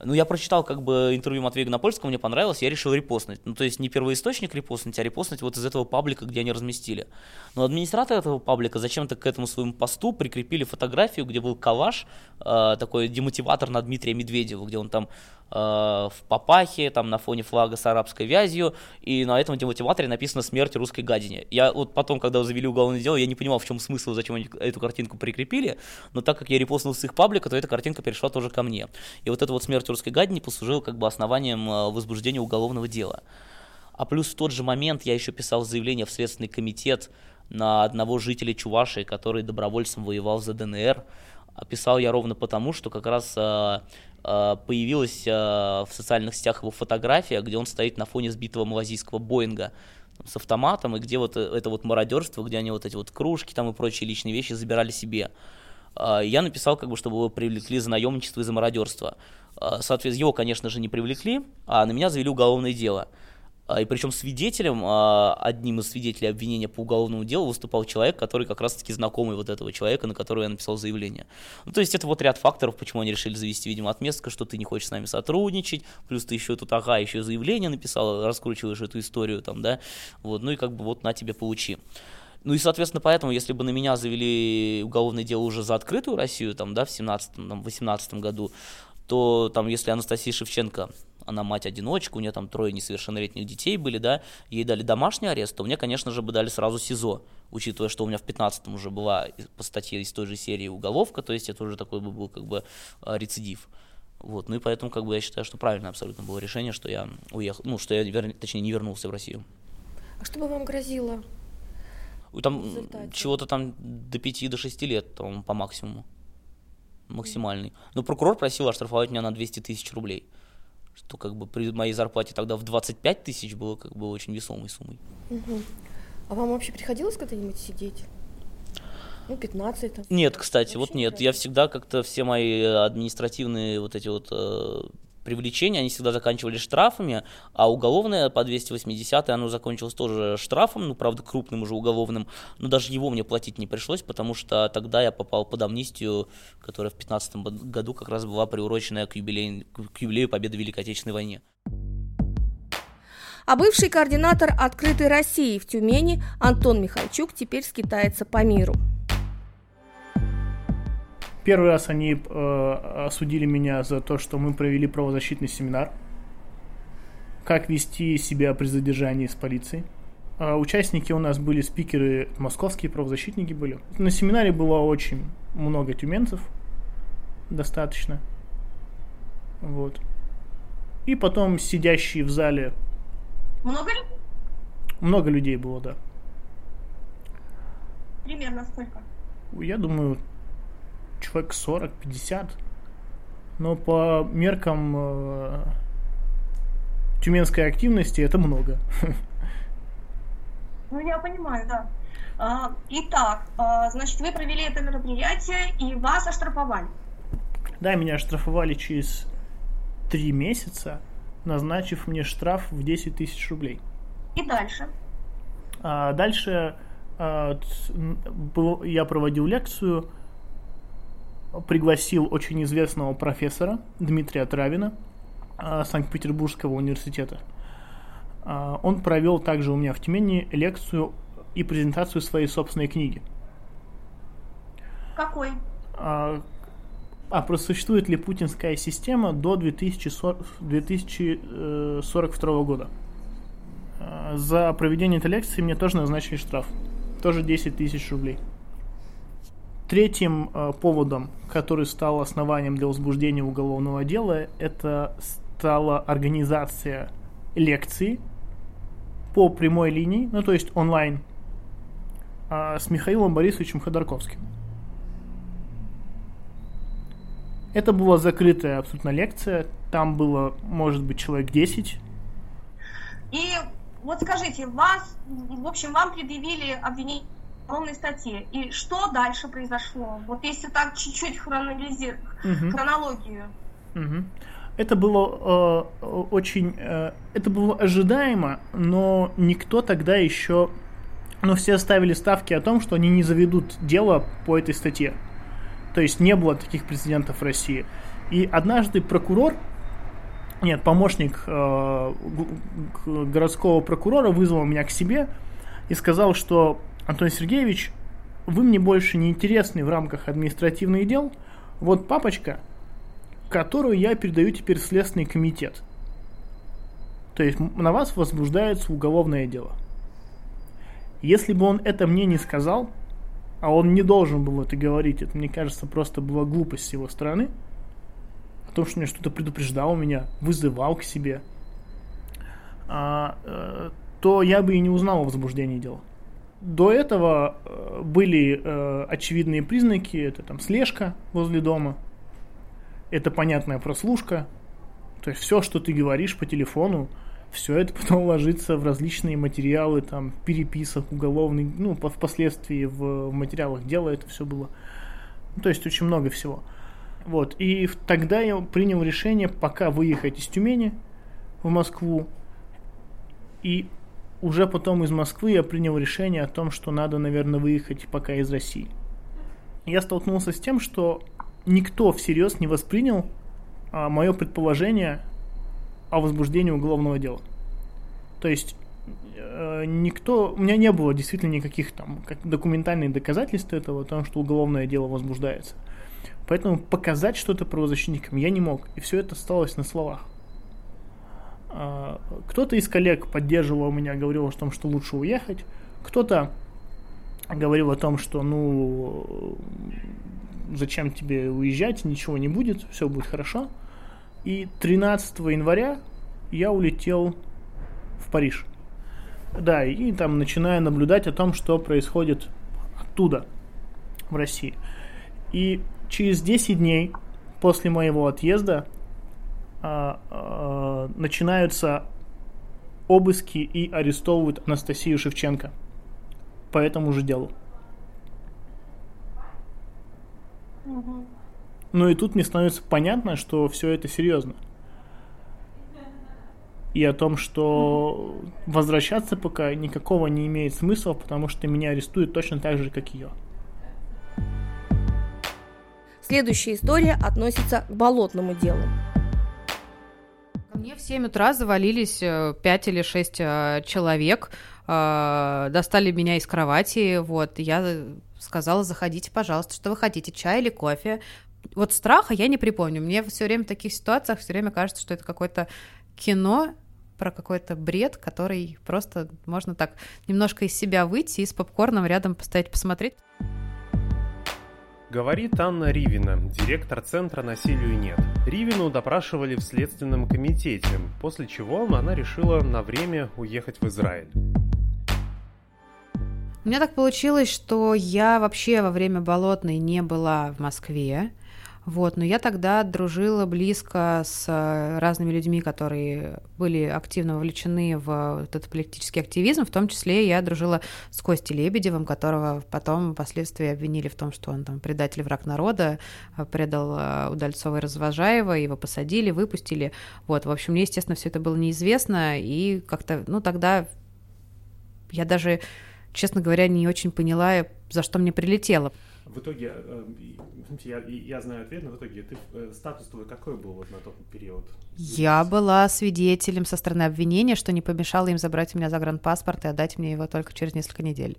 Ну, я прочитал как бы интервью Матвея Гонопольского, мне понравилось, я решил репостнуть. Ну, то есть не первоисточник репостнуть, а репостнуть вот из этого паблика, где они разместили. Но администраторы этого паблика зачем-то к этому своему посту прикрепили фотографию, где был коллаж, э, такой демотиватор на Дмитрия Медведева, где он там в папахе, там на фоне флага с арабской вязью, и на этом демотиваторе написано «Смерть русской гадине». Я вот потом, когда завели уголовное дело, я не понимал, в чем смысл, зачем они эту картинку прикрепили, но так как я репостнул с их паблика, то эта картинка перешла тоже ко мне. И вот эта вот «Смерть русской гадине» послужила как бы основанием э, возбуждения уголовного дела. А плюс в тот же момент я еще писал заявление в Следственный комитет на одного жителя Чувашии, который добровольцем воевал за ДНР. Описал я ровно потому, что как раз э, э, появилась э, в социальных сетях его фотография, где он стоит на фоне сбитого малазийского Боинга с автоматом, и где вот это вот мародерство, где они вот эти вот кружки там и прочие личные вещи забирали себе. Я написал, как бы, чтобы его привлекли за наемничество и за мародерство. Соответственно, его, конечно же, не привлекли, а на меня завели уголовное дело. А, и причем свидетелем, а, одним из свидетелей обвинения по уголовному делу выступал человек, который как раз-таки знакомый вот этого человека, на которого я написал заявление. Ну, то есть это вот ряд факторов, почему они решили завести, видимо, отместка, что ты не хочешь с нами сотрудничать, плюс ты еще тут, ага, еще заявление написал, раскручиваешь эту историю там, да, вот, ну и как бы вот на тебе получи. Ну и, соответственно, поэтому, если бы на меня завели уголовное дело уже за открытую Россию, там, да, в 17-18 году, то там, если Анастасия Шевченко она мать-одиночка, у нее там трое несовершеннолетних детей были, да, ей дали домашний арест, то мне, конечно же, бы дали сразу СИЗО, учитывая, что у меня в 15-м уже была по статье из той же серии уголовка, то есть это уже такой бы был как бы а, рецидив. Вот, ну и поэтому, как бы, я считаю, что правильно абсолютно было решение, что я уехал, ну, что я, вер... точнее, не вернулся в Россию. А что бы вам грозило? Там чего-то там до 5 до 6 лет там, по максимуму. Максимальный. Но прокурор просил оштрафовать меня на 200 тысяч рублей. Что как бы при моей зарплате тогда в 25 тысяч было как бы очень весомой суммой. Угу. А вам вообще приходилось когда-нибудь сидеть? Ну, 15 там. Нет, кстати, вот нет. Я всегда как-то все мои административные вот эти вот э, привлечения, они всегда заканчивались штрафами, а уголовное по 280 оно закончилось тоже штрафом, ну, правда, крупным уже уголовным, но даже его мне платить не пришлось, потому что тогда я попал под амнистию, которая в 15 году как раз была приурочена к юбилею, к юбилею победы в Великой Отечественной войне. А бывший координатор «Открытой России» в Тюмени Антон Михальчук теперь скитается по миру. Первый раз они э, осудили меня за то, что мы провели правозащитный семинар. Как вести себя при задержании с полицией. А участники у нас были спикеры, московские правозащитники были. На семинаре было очень много тюменцев, достаточно. Вот. И потом сидящие в зале. Много ли? Много людей было, да. Примерно сколько? Я думаю, человек 40-50. Но по меркам э, тюменской активности это много. Ну, я понимаю, да. А, итак, а, значит, вы провели это мероприятие и вас оштрафовали. Да, меня оштрафовали через три месяца, назначив мне штраф в 10 тысяч рублей. И дальше? А дальше а, я проводил лекцию, пригласил очень известного профессора Дмитрия Травина а, Санкт-Петербургского университета. А, он провел также у меня в Тюмени лекцию и презентацию своей собственной книги. Какой? А, а просуществует ли путинская система до 2040, 2042 года? За проведение этой лекции мне тоже назначили штраф. Тоже 10 тысяч рублей. Третьим э, поводом, который стал основанием для возбуждения уголовного дела, это стала организация лекций по прямой линии, ну то есть онлайн, э, с Михаилом Борисовичем Ходорковским. Это была закрытая абсолютно лекция, там было, может быть, человек 10. И вот скажите, вас, в общем, вам предъявили обвинение уголовной статье. И что дальше произошло? Вот если так чуть-чуть хронолизи... угу. хронологию. Угу. Это было э, очень, э, это было ожидаемо, но никто тогда еще, но все ставили ставки о том, что они не заведут дело по этой статье. То есть не было таких прецедентов в России. И однажды прокурор, нет, помощник э, городского прокурора вызвал меня к себе и сказал, что Антон Сергеевич, вы мне больше не интересны в рамках административных дел. Вот папочка, которую я передаю теперь в Следственный комитет. То есть на вас возбуждается уголовное дело. Если бы он это мне не сказал, а он не должен был это говорить, это, мне кажется, просто была глупость с его стороны, о том, что меня что-то предупреждал меня, вызывал к себе, а, э, то я бы и не узнал о возбуждении дела. До этого э, были э, очевидные признаки, это там слежка возле дома, это понятная прослушка, то есть все, что ты говоришь по телефону, все это потом ложится в различные материалы, там, переписок уголовных, ну, впоследствии в, в материалах дела это все было. Ну, то есть очень много всего. Вот, и тогда я принял решение пока выехать из Тюмени в Москву и уже потом из Москвы я принял решение о том, что надо, наверное, выехать пока из России. Я столкнулся с тем, что никто всерьез не воспринял а, мое предположение о возбуждении уголовного дела. То есть э, никто, у меня не было действительно никаких там как документальных доказательств этого, о том, что уголовное дело возбуждается. Поэтому показать что-то правозащитникам я не мог. И все это осталось на словах. А, кто-то из коллег поддерживал меня, говорил о том, что лучше уехать. Кто-то говорил о том, что ну зачем тебе уезжать, ничего не будет, все будет хорошо. И 13 января я улетел в Париж. Да, и там начинаю наблюдать о том, что происходит оттуда, в России. И через 10 дней после моего отъезда начинаются обыски и арестовывают Анастасию Шевченко по этому же делу. Мгм. Ну и тут мне становится понятно, что все это серьезно. И о том, что возвращаться пока никакого не имеет смысла, потому что меня арестуют точно так же, как ее. Следующая история относится к болотному делу. Мне в 7 утра завалились 5 или 6 человек, э, достали меня из кровати, вот, я сказала, заходите, пожалуйста, что вы хотите, чай или кофе. Вот страха я не припомню. Мне все время в таких ситуациях все время кажется, что это какое-то кино про какой-то бред, который просто можно так немножко из себя выйти и с попкорном рядом постоять, посмотреть. Говорит Анна Ривина, директор Центра «Насилию нет». Ривину допрашивали в Следственном комитете, после чего она решила на время уехать в Израиль. У меня так получилось, что я вообще во время болотной не была в Москве. Вот, но я тогда дружила близко с э, разными людьми, которые были активно вовлечены в этот политический активизм, в том числе я дружила с Костей Лебедевым, которого потом впоследствии обвинили в том, что он там предатель, враг народа, э, предал э, Удальцова и Развожаева, его посадили, выпустили. Вот, в общем, мне, естественно, все это было неизвестно, и как-то, ну, тогда я даже, честно говоря, не очень поняла, за что мне прилетело. В итоге, э, я, я знаю ответ, но в итоге ты, э, статус твой какой был вот на тот период? Я была свидетелем со стороны обвинения, что не помешало им забрать у меня загранпаспорт и отдать мне его только через несколько недель.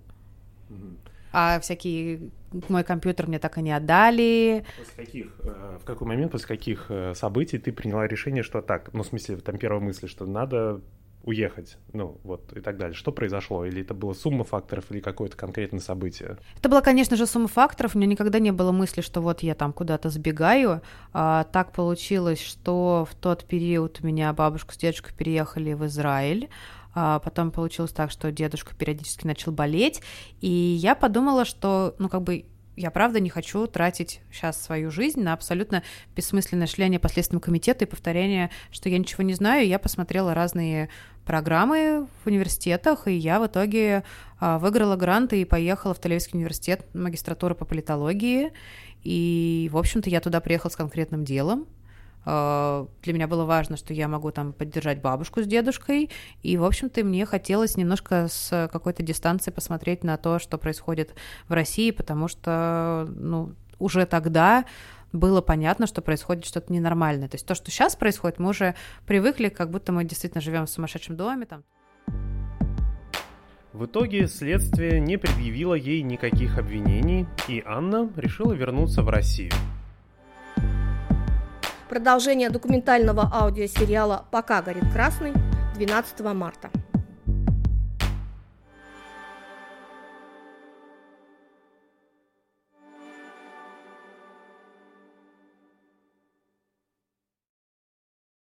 А всякие мой компьютер мне так и не отдали. После каких, э, в какой момент, после каких событий ты приняла решение, что так, ну, в смысле, там первая мысль, что надо уехать, ну вот и так далее. Что произошло? Или это была сумма факторов, или какое-то конкретное событие? Это была, конечно же, сумма факторов. У меня никогда не было мысли, что вот я там куда-то сбегаю. А, так получилось, что в тот период у меня бабушка с дедушкой переехали в Израиль. А потом получилось так, что дедушка периодически начал болеть, и я подумала, что, ну, как бы я правда не хочу тратить сейчас свою жизнь на абсолютно бессмысленное шляние по Следственному комитету и повторение, что я ничего не знаю. Я посмотрела разные программы в университетах, и я в итоге а, выиграла гранты и поехала в Тель-Авивский университет магистратуры по политологии. И, в общем-то, я туда приехала с конкретным делом. А, для меня было важно, что я могу там поддержать бабушку с дедушкой, и, в общем-то, мне хотелось немножко с какой-то дистанции посмотреть на то, что происходит в России, потому что, ну, уже тогда было понятно, что происходит что-то ненормальное. То есть то, что сейчас происходит, мы уже привыкли, как будто мы действительно живем в сумасшедшем доме. Там. В итоге следствие не предъявило ей никаких обвинений, и Анна решила вернуться в Россию. Продолжение документального аудиосериала «Пока горит красный» 12 марта.